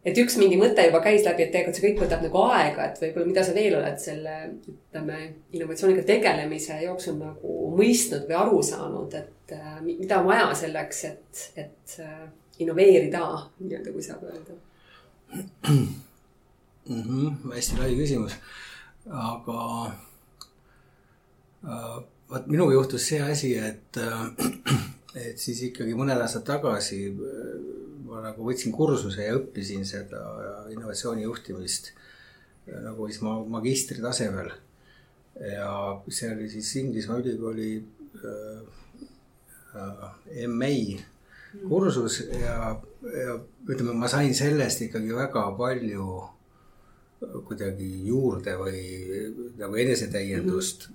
et üks mingi mõte juba käis läbi, et tegelikult see kõik võtab nagu aega, et võib-olla mida sa veel oled selle, ütleme, innovatsiooniga tegelemise jooksul nagu mõistnud või aru saanud, et äh, mi- mida on vaja selleks, et, et äh, innoveerida nii-öelda, kui saab öelda. mm. -hmm, hästi lai küsimus, aga äh, vot minuga juhtus see asi, et äh,, et siis ikkagi mõned aastad tagasi äh, ma nagu võtsin kursuse ja õppisin seda innovatsiooni juhtimist äh, nagu siis ma magistri tasemel. ja see oli siis Inglismaa ülikooli äh, äh, MA kursus ja, ja ütleme, ma sain sellest ikkagi väga palju kuidagi juurde või nagu enesetäiendust mm.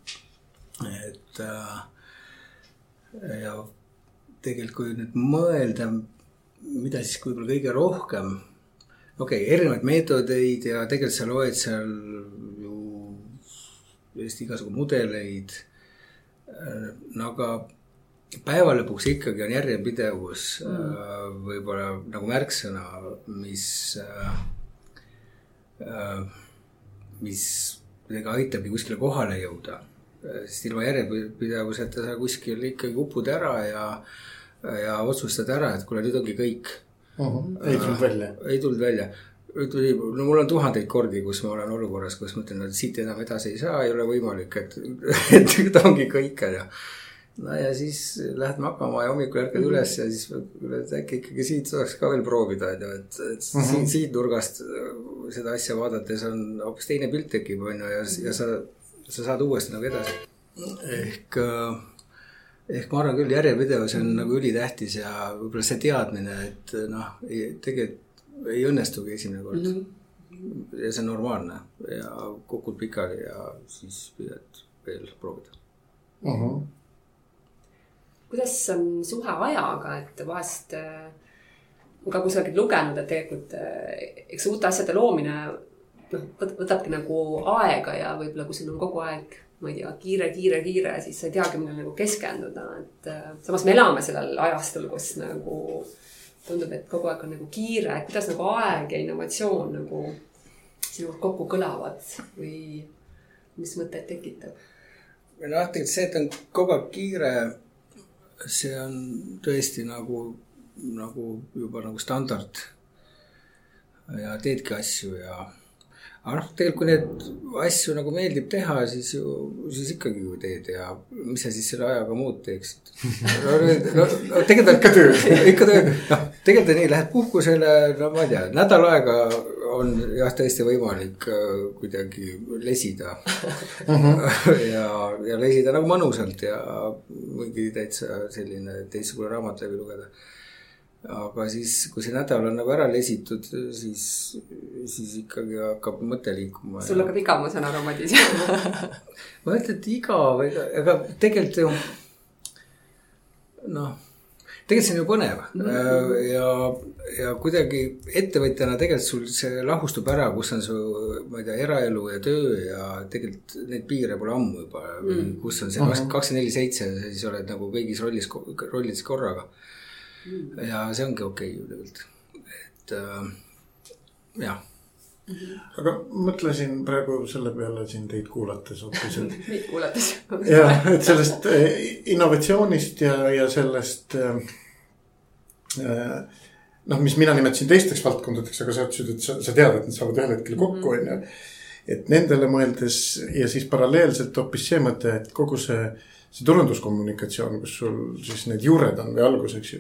-hmm. et äh, ja tegelikult, kui nüüd mõelda, mida siis võib-olla kõige rohkem, okei okay,, erinevaid meetodeid ja tegelikult sa loed seal ju Eesti igasugu mudeleid. no aga päeva lõpuks ikkagi on järjepidevus mm. võib-olla nagu märksõna, mis äh, mis kuidagi aitabki kuskile kohale jõuda. sest ilma järjepidevuseta sa kuskil ikkagi upud ära ja, ja otsustad ära, et kuule, nüüd ongi kõik. ei tulnud välja. ei tulnud välja. tuli, no mul on tuhandeid kordi, kus ma olen olukorras, kus ma ütlen, et siit enam edasi ei saa, ei ole võimalik, et, [laughs] et nüüd ongi kõik, onju no ja siis lähed magama ja hommikul ärkad üles ja siis mõtled, et äkki ikkagi siit saaks ka veel proovida, onju, et, et mm -hmm. siit, siit nurgast seda asja vaadates on hoopis teine pilt tekib, onju, ja, ja sa, sa saad uuesti nagu edasi. ehk, ehk ma arvan küll, järjepidevus on nagu ülitähtis ja võib-olla see teadmine, et noh, tegelikult ei õnnestugi esimene kord mm. -hmm. ja see on normaalne ja kukud pikali ja siis püüad veel proovida uh. -huh. Kuidas on suhe ajaga, et vahest äh, ma ka kusagilt lugenud, et tegelikult äh, eks uute asjade loomine noh, võtabki nagu aega ja võib-olla kui sul on kogu aeg ma ei tea, kiire, kiire, kiire, siis sa ei teagi, millele nagu keskenduda, et äh, samas me elame sellel ajastul, kus nagu tundub, et kogu aeg on nagu kiire, et kuidas nagu aeg ja innovatsioon nagu sinuga kokku kõlavad või mis mõtteid tekitab? noh, tegelikult see, et on kogu aeg kiire, see on tõesti nagu, nagu juba nagu standard. ja teedki asju ja aga noh, tegelikult kui neid asju nagu meeldib teha, siis ju, siis ikkagi ju teed ja mis sa siis selle ajaga muud teeksid no, no, no tegelikult ikka töö, ikka töö, noh, tegelikult nii, lähed puhkusele, no ma ei tea, nädal aega on jah, tõesti võimalik äh, kuidagi lesida. Ja, ja lesida nagu mõnusalt ja mingi täitsa selline teistsugune raamat läbi lugeda aga siis, kui see nädal on nagu ära lesitud, siis, siis ikkagi hakkab mõte liikuma. sul hakkab igav, ma saan aru, Madis [laughs] ma ei ütle, et igav, ega, aga tegelikult ju noh, tegelikult see on ju põnev mm -hmm. ja, ja kuidagi ettevõtjana tegelikult sul see lahustub ära, kus on su, ma ei tea, eraelu ja töö ja tegelikult neid piire pole ammu juba mm, -hmm. kus on see kakskümmend neli seitse, siis oled nagu kõigis rollis, rollides korraga ja see ongi okei okay ju tegelikult, et äh, jah aga mõtlesin praegu selle peale siin teid kuulates hoopis, et. [laughs] meid kuulates. jah, et sellest eh, innovatsioonist ja, ja sellest äh,. noh, mis mina nimetasin teisteks valdkondadeks, aga sa ütlesid, et sa, sa tead, et nad saavad ühel hetkel kokku, on ju. et nendele mõeldes ja siis paralleelselt hoopis see mõte, et kogu see see turunduskommunikatsioon, kus sul siis need juured on või algus, eks ju.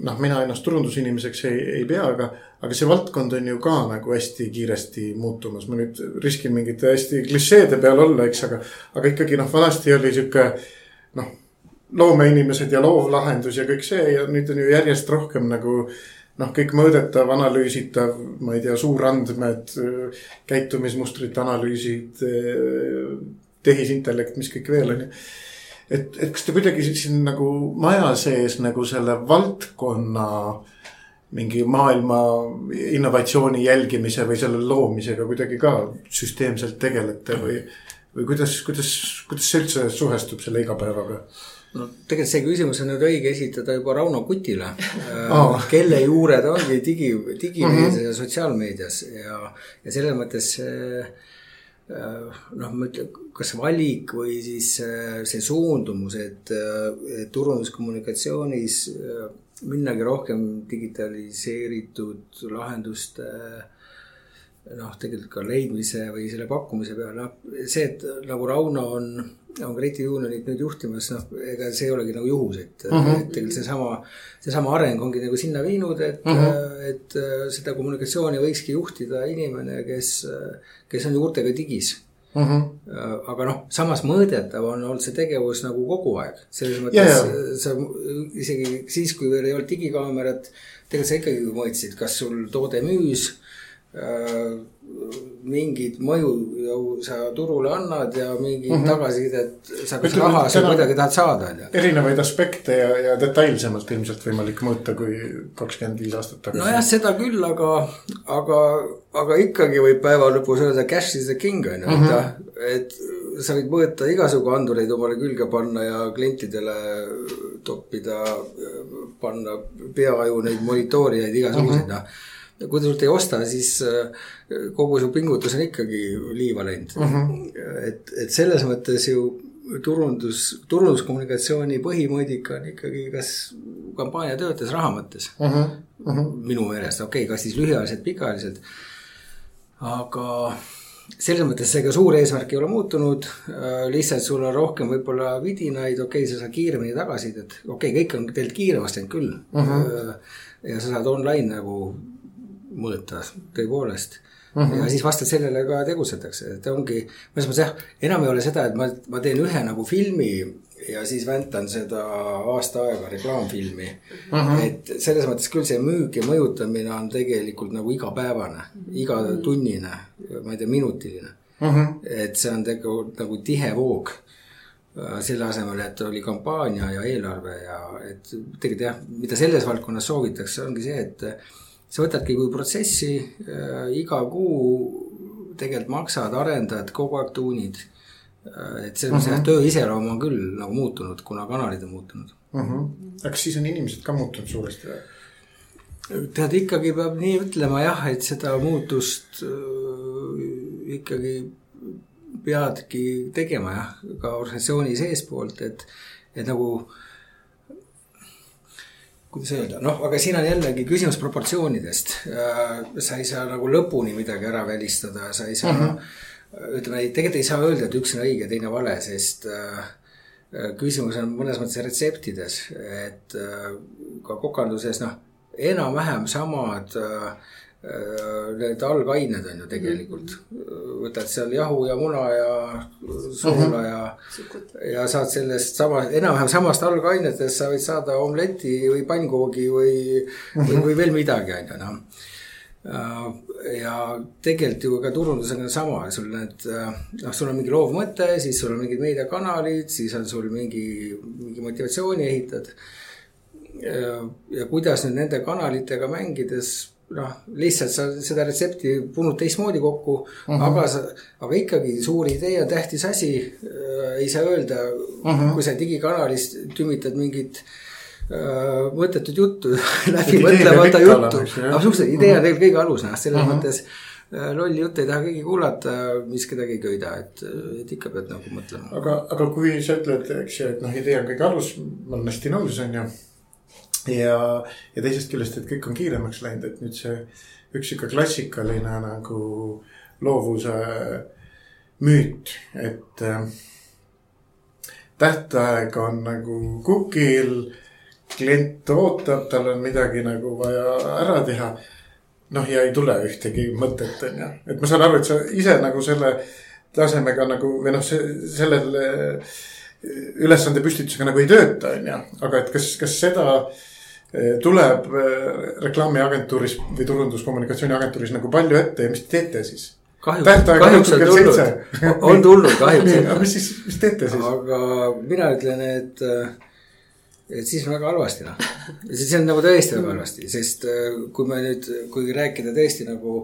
Noh, mina ennast turundusinimeseks ei, ei pea, aga, aga see valdkond on ju ka nagu hästi kiiresti muutumas. ma nüüd riskin mingite hästi klišeede peal olla, eks, aga, aga ikkagi noh, vanasti oli sihuke noh, loomeinimesed ja loovlahendus ja kõik see ja nüüd on ju järjest rohkem nagu noh, kõik mõõdetav, analüüsitav, ma ei tea, suurandmed, käitumismustrite analüüsid tehisintellekt, mis kõik veel on ju. Et, et kas te kuidagi siin nagu maja sees nagu selle valdkonna mingi maailma innovatsiooni jälgimise või selle loomisega kuidagi ka süsteemselt tegelete või, või kuidas, kuidas, kuidas see üldse suhestub selle igapäevaga? no tegelikult see küsimus on nüüd õige esitada juba Rauno Kutile [laughs] oh. kelle juured ongi digi, digimeedias mm -hmm. ja sotsiaalmeedias ja, ja selles mõttes äh, Äh, noh, ma ütlen, kas valik või siis äh, see suundumus, et, äh, turunduskommunikatsioonis minnagi rohkem digitaliseeritud lahenduste noh, tegelikult ka leidmise või selle pakkumise peale, noh see, et nagu Rauno on, on Greti Unionit nüüd juhtimas, noh, ega see ei olegi nagu juhus, et uh, -huh. et tegelikult seesama, seesama areng ongi nagu sinna viinud, et uh, -huh. et seda kommunikatsiooni võikski juhtida inimene, kes, kes on juurtega digis Uh -huh. aga noh, samas mõõdetav on olnud see tegevus nagu kogu aeg, selles mõttes yeah. sa isegi siis, kui veel ei olnud digikaamerat, tegelikult sa ikkagi mõõtsid, kas sul toode müüs Äh, mingit mõju ju sa turule annad ja mingit mm -hmm. tagasisidet sa kas raha sa kuidagi tahad saada, on ju. erinevaid aspekte ja, ja detailsemalt ilmselt võimalik mõõta kui kakskümmend viis aastat tagasi. nojah, seda küll, aga, aga, aga ikkagi võib päeva lõpus öelda cash is the king on ju, et, mhm. sa võid mõõta igasugu andureid omale külge panna ja klientidele toppida, panna peaaju neid monitoorijaid igasuguseid mm, -hmm. Kui ta sult ei osta, siis äh, kogu su pingutus on ikkagi liiva läinud. Mhm. -huh. et, et selles mõttes ju turundus, turunduskommunikatsiooni põhimõõdik on ikkagi, kas kampaania töötas raha mõttes uh. -huh. Uh -huh. minu meelest, okei okay,, kas siis lühiajaliselt, pikaajaliselt. aga selles mõttes ega suur eesmärk ei ole muutunud. Äh, lihtsalt sul on rohkem võib-olla vidinaid, okei okay,, sa saad kiiremini tagasisidet, okei okay,, kõik on tegelikult kiiremaks läinud küll uh. -huh. ja sa saad online nagu mõõta tõepoolest. mm. -hmm. ja siis vastavalt sellele ka tegutsetakse, et ongi, mõnes mõttes jah, enam ei ole seda, et ma, ma teen ühe nagu filmi ja siis väntan seda aasta aega reklaamfilmi mm. -hmm. et selles mõttes küll see müük ja mõjutamine on tegelikult nagu igapäevane, igatunnine, ma ei tea, minutiline mm. -hmm. et see on tegelikult nagu tihe voog äh, selle asemel, et oli kampaania ja eelarve ja et tegelikult jah, mida selles valdkonnas soovitakse, ongi see, et sa võtadki kui protsessi äh, iga kuu tegelikult maksad, arendad, kogu aeg tuunid Äh, et selles mõttes uh -huh. jah, töö iseloom on küll nagu muutunud, kuna kanalid on muutunud uh. -huh. aga kas siis on inimesed ka muutunud suuresti või? tead, ikkagi peab nii ütlema jah, et seda muutust äh, ikkagi peadki tegema jah, ka organisatsiooni seespoolt, et, et nagu kuidas öelda, noh, aga siin on jällegi küsimus proportsioonidest. Äh, sa ei saa nagu lõpuni midagi ära välistada, sa ei saa uh. -huh ütleme, tegelikult ei saa öelda, et üks on õige, teine vale, sest äh, küsimus on mõnes mõttes retseptides, et äh, ka kokanduses noh, enam-vähem samad need algained on ju tegelikult. võtad seal jahu ja muna ja soola ja, ja saad sellest sama, enam-vähem samast algainetest sa võid saada omleti või pannkoogi või, või, või veel midagi, on ju noh. Äh, ja tegelikult ju ka turundusega on sama, sul need, äh, noh, sul on mingi loov mõte, siis sul on mingid meediakanalid, siis on sul mingi, mingi motivatsiooni ehitad. Äh, ja kuidas nüüd nende kanalitega mängides, noh, lihtsalt sa seda retsepti punud teistmoodi kokku uh, -huh. aga sa, aga ikkagi suur idee on tähtis asi. ei saa öelda uh, -huh. kui sa digikanalis tümitad mingit äh, Äh, mõttetut juttu [laughs] läbi mõtlemata juttu. absoluutselt, idee on tegelikult kõige alus, noh, selles uh -huh. mõttes äh, lolli juttu ei taha keegi kuulata, mis kedagi ei köida, et, et ikka pead nagu mõtlema. aga, aga kui sa ütled, eks ju, et noh, idee on kõige alus, ma olen hästi nõus, on ju. Ja, ja teisest küljest, et kõik on kiiremaks läinud, et nüüd see üks sihuke klassikaline nagu loovuse müüt, et äh, tähtaeg on nagu kukil klient ootab, tal on midagi nagu vaja ära teha. noh, ja ei tule ühtegi mõtet, on ju, et ma saan aru, et sa ise nagu selle tasemega nagu või noh, sellele ülesande püstitusega nagu ei tööta, on ju, aga et kas, kas seda eh, tuleb eh, reklaamiagentuuris või turunduskommunikatsiooniagentuuris nagu palju ette ja mis te teete siis? kahjuks, kahjuks on tulnud, on [laughs] tulnud kahjuks. mis siis, mis teete siis? aga mina ütlen, et äh, et siis on väga halvasti noh, see on nagu tõesti väga halvasti, sest äh, kui me nüüd, kui rääkida tõesti nagu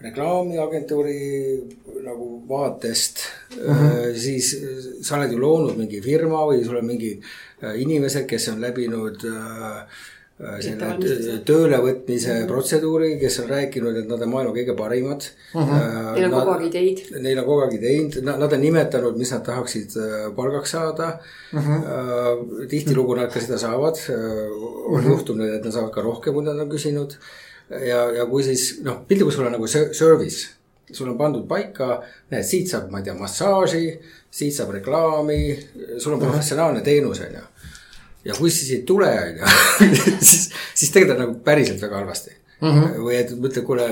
reklaamiagentuuri nagu vaatest uh, -huh. siis sa oled ju loonud mingi firma või sul on mingid äh, inimesed, kes on läbinud äh, Äh, selle töölevõtmise mm -hmm. protseduuri, kes on rääkinud, et nad on maailma kõige parimad mm. -hmm. Neil on kogu aeg ideid. Neil on kogu aeg ideid, nad on nimetanud, mis nad tahaksid äh, palgaks saada mm. -hmm. tihtilugu nad ka seda saavad, on mm -hmm. juhtunud, et nad saavad ka rohkem, kui nad on küsinud. Ja, ja kui siis noh, piltlikult sul on nagu service sul on pandud paika, näed, siit saab, ma ei tea, massaaži, siit saab reklaami, sul on professionaalne teenus, on ju ja kui siis ei tule, on ju, [laughs] siis, siis tegelikult on nagu päriselt väga halvasti mm. -hmm. või et mõtle, kuule,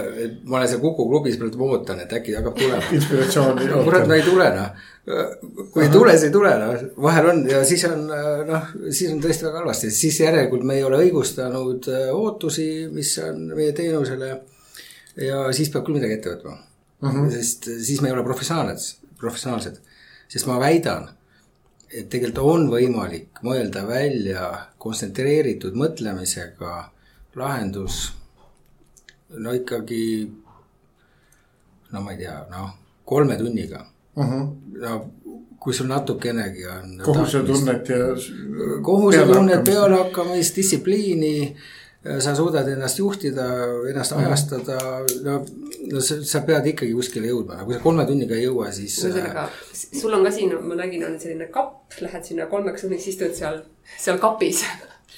ma olen seal Kuku klubis, praegu ootan, et äkki hakkab tulema. inspiratsiooni. kurat, no ei tule noh. Kui ei tule, siis ei tule noh, vahel on ja siis on noh, siis on tõesti väga halvasti, siis järelikult me ei ole õigustanud äh, ootusi, mis on meie teenusele. ja siis peab küll midagi ette võtma mm. -hmm. sest siis me ei ole professionaalsed, professionaalsed, sest ma väidan et tegelikult on võimalik mõelda välja kontsentreeritud mõtlemisega lahendus. no ikkagi, no ma ei tea, noh, kolme tunniga uh. -huh. no kui sul natukenegi on. kohusetunnet ja. kohusetunnet, pealehakkamist, distsipliini sa suudad ennast juhtida, ennast mm -hmm. ajastada, no, no sa, sa pead ikkagi kuskile jõudma, no kui sa kolme tunniga ei jõua, siis. ühesõnaga, sul on ka siin, ma nägin, on selline kapp, lähed sinna kolmeks tunniks, istud seal, seal kapis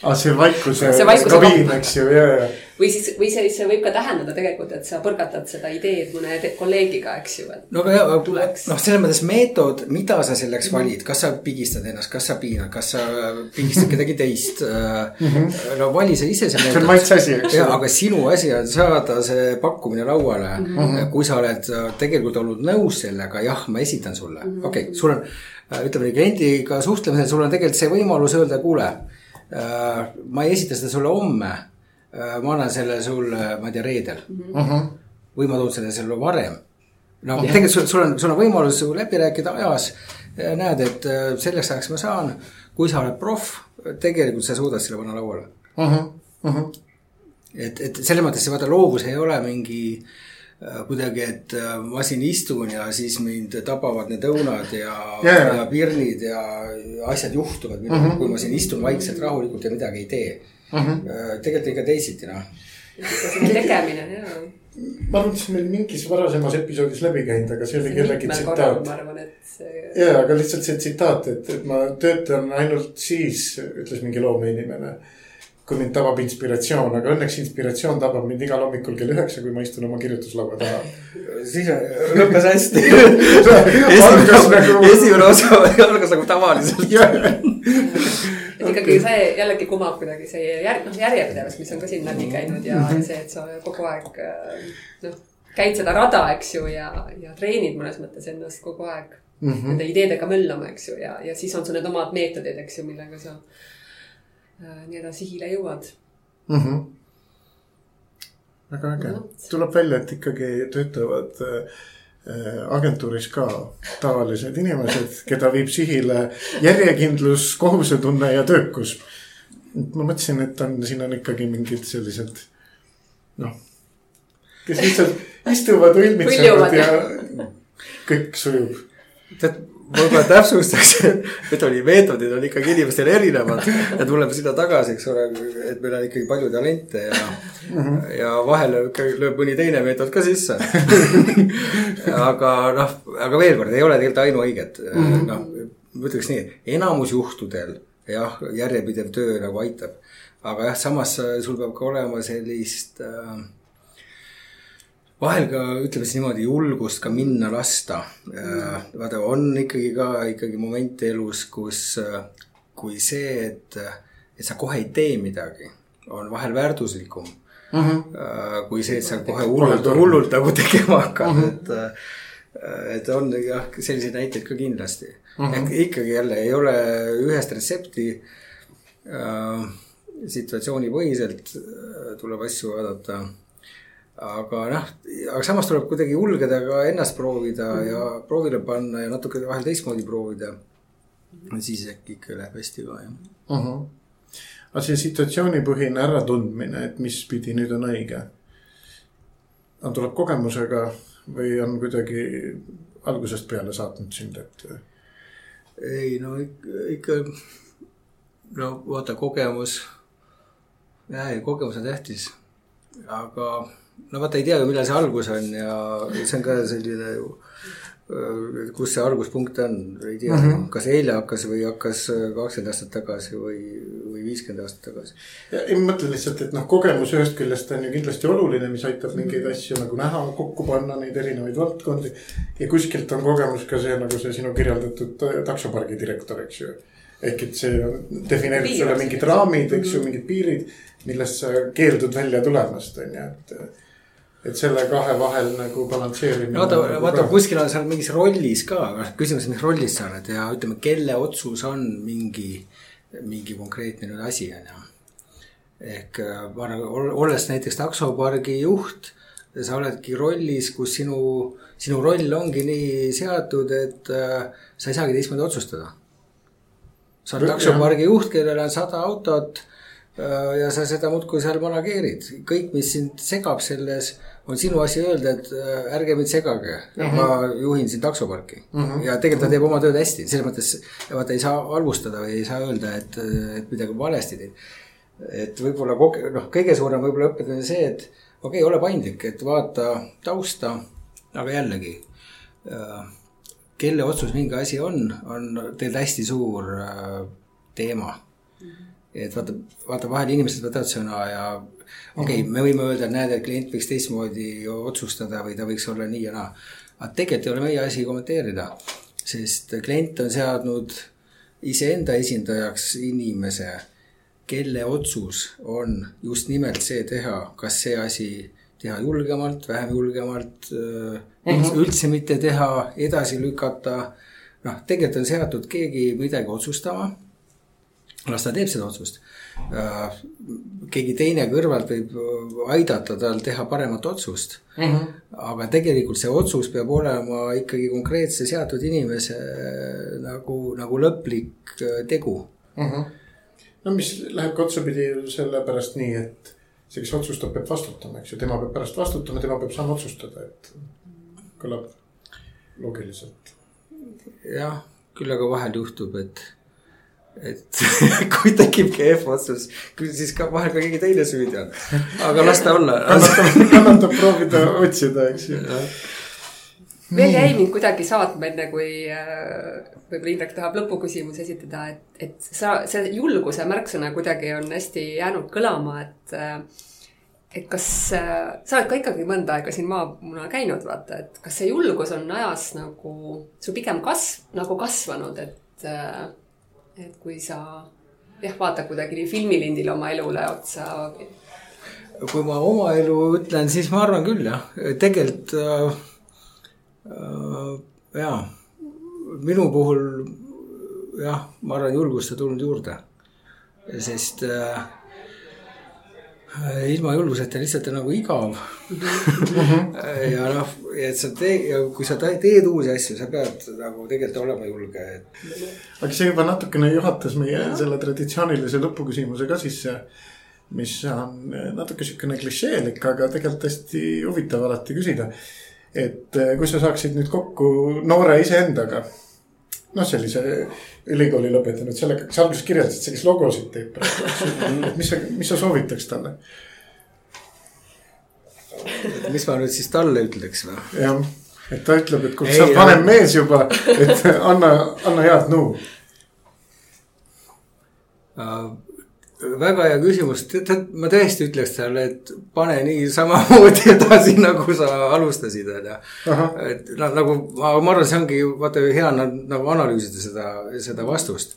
aa, see vaikuse See vaikuse kabiin, eks ju, ja, ja. või siis, või see, see võib ka tähendada tegelikult, et sa põrgatad seda ideed mõne kolleegiga, eks ju, et no aga jah, Tuleks. noh, selles mõttes meetod, mida sa selleks valid, kas sa pigistad ennast, kas sa piinad, kas sa pigistad kedagi teist. no vali sa ise see see on maitse asi, eks ja, ju. aga sinu asi on saada see pakkumine lauale mm. -hmm. kui sa oled äh, tegelikult olnud nõus sellega, jah, ma esitan sulle mm -hmm., okei okay,, sul on, ütleme nii, kliendiga suhtlemisel, sul on tegelikult see võimalus öelda, kuule. Ma ei esita seda sulle homme. ma annan selle sulle, ma ei tea, reedel mm. -hmm. või ma toon selle sulle varem. no tegelikult sul, sul on, sul on võimalus läbi rääkida ajas. näed, et äh, selleks ajaks ma saan, kui sa oled proff, tegelikult sa suudad selle panna lauale et, et selles mõttes see vaata loovus ei ole mingi äh, kuidagi, et äh, ma siin istun ja siis mind tabavad need õunad ja jaa. ja pirnid ja asjad juhtuvad mm, -hmm. kui ma siin istun vaikselt rahulikult ja midagi ei tee mm. -hmm. tegelikult ikka teisiti noh. tegemine ja. ma arvan, et see on meil mingis varasemas episoodis läbi käinud, aga see oli kellegi tsitaat see. ja, aga lihtsalt see tsitaat, et, et ma töötan ainult siis, ütles mingi loomeinimene. Kui mind tabab inspiratsioon, aga õnneks inspiratsioon tabab mind igal hommikul kell üheksa, kui ma istun oma kirjutuslaua taha. siis on- lõppes hästi. [laughs] algas nagu, esimene osa [laughs] algas nagu tavaliselt. et ikkagi see jällegi kumab kuidagi see jär-, noh järjepidevus, mis on ka siin läbi käinud ja Mhm. see, et sa kogu aeg äh, noh, käid seda rada, eks ju, ja, ja treenid mõnes mõttes ennast kogu aeg mm. -hmm. nende ideedega möllama, eks ju, ja, ja siis on sul need omad meetodid, eks ju, millega sa äh, nii-öelda sihile jõuad. Mhm. väga äge No., tuleb välja, et ikkagi töötavad äh, agentuuris ka tavalised inimesed, keda viib sihile järjekindlus, kohusetunne ja töökus. ma mõtlesin, et on, siin on ikkagi mingid sellised noh, kes lihtsalt istuvad, [laughs] õilmitsevad ja kõik sujub. tead, võib-olla täpsustaks, [laughs] et nii, meetodid on ikkagi inimestel erinevad ja tuleme sinna tagasi, eks ole, et meil on ikkagi palju talente ja mm, -hmm. ja vahel ikkagi lööb mõni teine meetod ka sisse. [laughs] aga noh, aga veel kord, ei ole tegelikult ainuõiget mm -hmm., noh, ma ütleks nii, enamus juhtudel jah, järjepidev töö nagu aitab. aga jah, samas sul peab ka olema sellist äh, vahel ka ütleme siis niimoodi julgust ka minna lasta. vaata, on ikkagi ka ikkagi momente elus, kus, kui see, et, et sa kohe ei tee midagi, on vahel väärtuslikum mm. -hmm. kui see, et sa kohe hullult, hullult nagu tegema hakkad mm, -hmm. et, et on jah, selliseid näiteid ka kindlasti mm. -hmm. ehk ikkagi jälle ei ole ühest retsepti äh, situatsioonipõhiselt äh, tuleb asju vaadata aga noh, aga samas tuleb kuidagi julgeda ka ennast proovida mm -hmm. ja proovile panna ja natuke vahel teistmoodi proovida. siis äkki ikka läheb hästi ka jah. uh. -huh. aga see situatsioonipõhine äratundmine, et mis pidi nüüd on õige. on, tuleb kogemusega või on kuidagi algusest peale saatnud sind, et ei no ikka, no vaata kogemus. jah, ei kogemus on tähtis. aga no vaata ei tea ju, millal see algus on ja see on ka selline ju. kus see alguspunkt on, ei tea mm, -hmm. kas eile hakkas või hakkas kakskümmend aastat tagasi või, või viiskümmend aastat tagasi. ja ei ma mõtlen lihtsalt, et noh, kogemus ühest küljest on ju kindlasti oluline, mis aitab mingeid asju nagu näha, kokku panna neid erinevaid valdkondi. ja kuskilt on kogemus ka see nagu see sinu kirjeldatud taksopargi direktor, eks ju. ehk et see defineerib sulle mingid raamid, eks ju, mingid piirid, millest sa keeldud välja tulemast, on ju, et. Et selle kahe vahel nagu balansseerimine. vaata, vaata kuskil on seal mingis rollis ka, noh küsimus, mis rollis sa oled ja ütleme, kelle otsus on mingi, mingi konkreetne nüüd asi on ju. ehk äh, ma arvan, olles näiteks taksopargi juht, sa oledki rollis, kus sinu, sinu roll ongi nii seatud, et äh, sa ei saagi teistmoodi otsustada. sa oled taksopargi juht, kellel on sada autot ja sa seda muudkui seal manageerid, kõik, mis sind segab selles, on sinu asi öelda, et äh, ärge mind segage mm, -hmm. ma juhin siin taksoparki mm. -hmm. ja tegelikult ta teeb oma tööd hästi, selles mõttes vaata ei saa halvustada või ei saa öelda, et, et midagi valesti teinud. et võib-olla koge-, noh, kõige suurem võib-olla õppetund on see, et okei okay,, ole paindlik, et vaata tausta, aga jällegi äh, kelle otsus mingi asi on, on teil hästi suur äh, teema. Et vaata, vaata vahel inimesed võtavad sõna ja okei okay, mm, -hmm. me võime öelda, et näed, et klient võiks teistmoodi otsustada või ta võiks olla nii ja naa. aga tegelikult ei ole meie asi kommenteerida, sest klient on seadnud iseenda esindajaks inimese, kelle otsus on just nimelt see teha, kas see asi teha julgemalt, vähem julgemalt mm, -hmm. üldse mitte teha, edasi lükata. noh, tegelikult on seatud keegi midagi otsustama las ta teeb seda otsust. Äh, keegi teine kõrvalt võib aidata tal teha paremat otsust mm. -hmm. aga tegelikult see otsus peab olema ikkagi konkreetse seatud inimese äh, nagu, nagu lõplik äh, tegu mm. -hmm. no mis läheb ka otsapidi sellepärast nii, et see, kes otsustab, peab vastutama, eks ju, tema peab pärast vastutama, tema peab saama otsustada, et kõlab loogiliselt. jah, küll aga vahel juhtub, et et [laughs] kui tekib kehv otsus, siis ka vahel ka keegi teine süüdi on. aga las ta olla. [laughs] kannatab proovida otsida, eks ju. veel jäi mind kuidagi saatma, enne kui äh, võib-olla Indrek tahab lõpuküsimuse esitada, et, et sa, see julguse märksõna kuidagi on hästi jäänud kõlama, et äh, et kas äh, sa oled ka ikkagi mõnda aega siin maamuna käinud, vaata, et kas see julgus on ajas nagu sul pigem kasv, nagu kasvanud, et et kui sa jah, vaatad kuidagi filmilindil oma elule otsa. kui ma oma elu ütlen, siis ma arvan küll jah, tegelikult äh, äh, jaa, minu puhul jah, ma arvan, julgust on tulnud juurde. sest Äh, ilma julguseta lihtsalt on nagu igav ja noh, et sa tee- kui sa teed uusi asju, sa pead nagu tegelikult olema julge, et. aga see juba natukene juhatas meie ja. selle traditsioonilise lõpuküsimuse ka sisse. mis on natuke sihukene klišeelik, aga tegelikult hästi huvitav alati küsida. et äh, kui sa saaksid nüüd kokku noore iseendaga noh, sellise ülikooli lõpetanud, sellega, sa alguses kirjeldasid, see, kes logosid teeb [laughs] mis sa, mis sa soovitaks talle? mis ma nüüd siis talle ütleks või? jah, et ta ütleb, et kuule, sa oled vanem mees juba, et anna, anna head nõu. Uh, väga hea küsimus, tead, ma tõesti ütleks talle, et pane nii samamoodi edasi, nagu sa alustasid, on ju. et noh, nagu ma, ma arvan, see ongi vaata hea nagu analüüsida seda, seda vastust.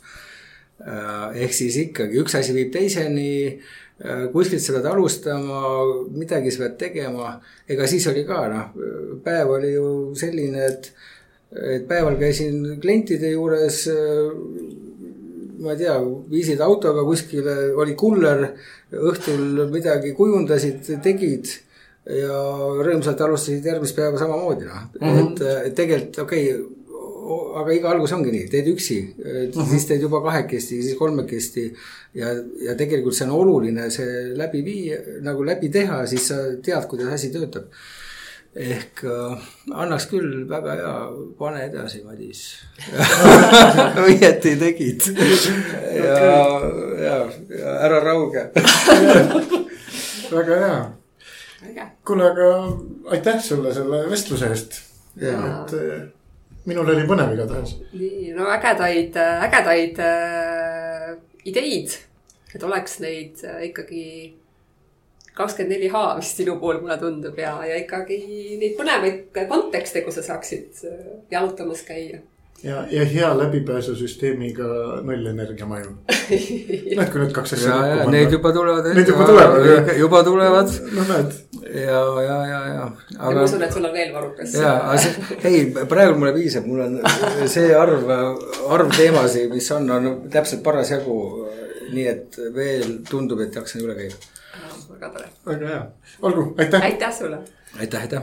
Äh, ehk siis ikkagi üks asi viib teiseni, äh, kuskilt sa pead alustama, midagi sa pead tegema. ega siis oli ka noh, päev oli ju selline, et, et päeval käisin klientide juures ma ei tea, viisid autoga kuskile, oli kuller, õhtul midagi kujundasid, tegid ja rõõmsalt alustasid järgmist päeva samamoodi noh mm -hmm., et, et tegelikult okei okay, aga iga algus ongi nii, teed üksi -hmm. siis teed juba kahekesti, siis kolmekesti. ja, ja tegelikult see on oluline see läbi viia, nagu läbi teha, siis sa tead, kuidas asi töötab ehk äh, annaks küll väga hea, pane edasi, Madis [laughs] õieti tegid. [laughs] ja okay., ja, ja ära rauge [laughs] väga hea. kuule, aga aitäh sulle selle vestluse eest. et äh, minul oli põnev igatahes. nii, no ägedaid, ägedaid äh, ideid, et oleks neid äh, ikkagi kakskümmend neli H vist sinu puhul mulle tundub ja, ja ikkagi neid põnevaid kontekste, kus sa saaksid äh, jalutamas käia. ja, ja hea läbipääsusüsteemiga nullenergia maju. [laughs] noh, kui need kaks asja kokku panna. Need juba tulevad. Need juba tulevad. juba tulevad. no näed. ja, ja, ja, ja. aga ma usun, et sul on veel varukas. ja, aga see, ei, praegu mulle piisab, mul on see arv, arv teemasid, mis on, on täpselt parasjagu. nii et veel tundub, et jaksan üle käia väga tore. väga hea, olgu, aitäh. aitäh sulle. aitäh, aitäh.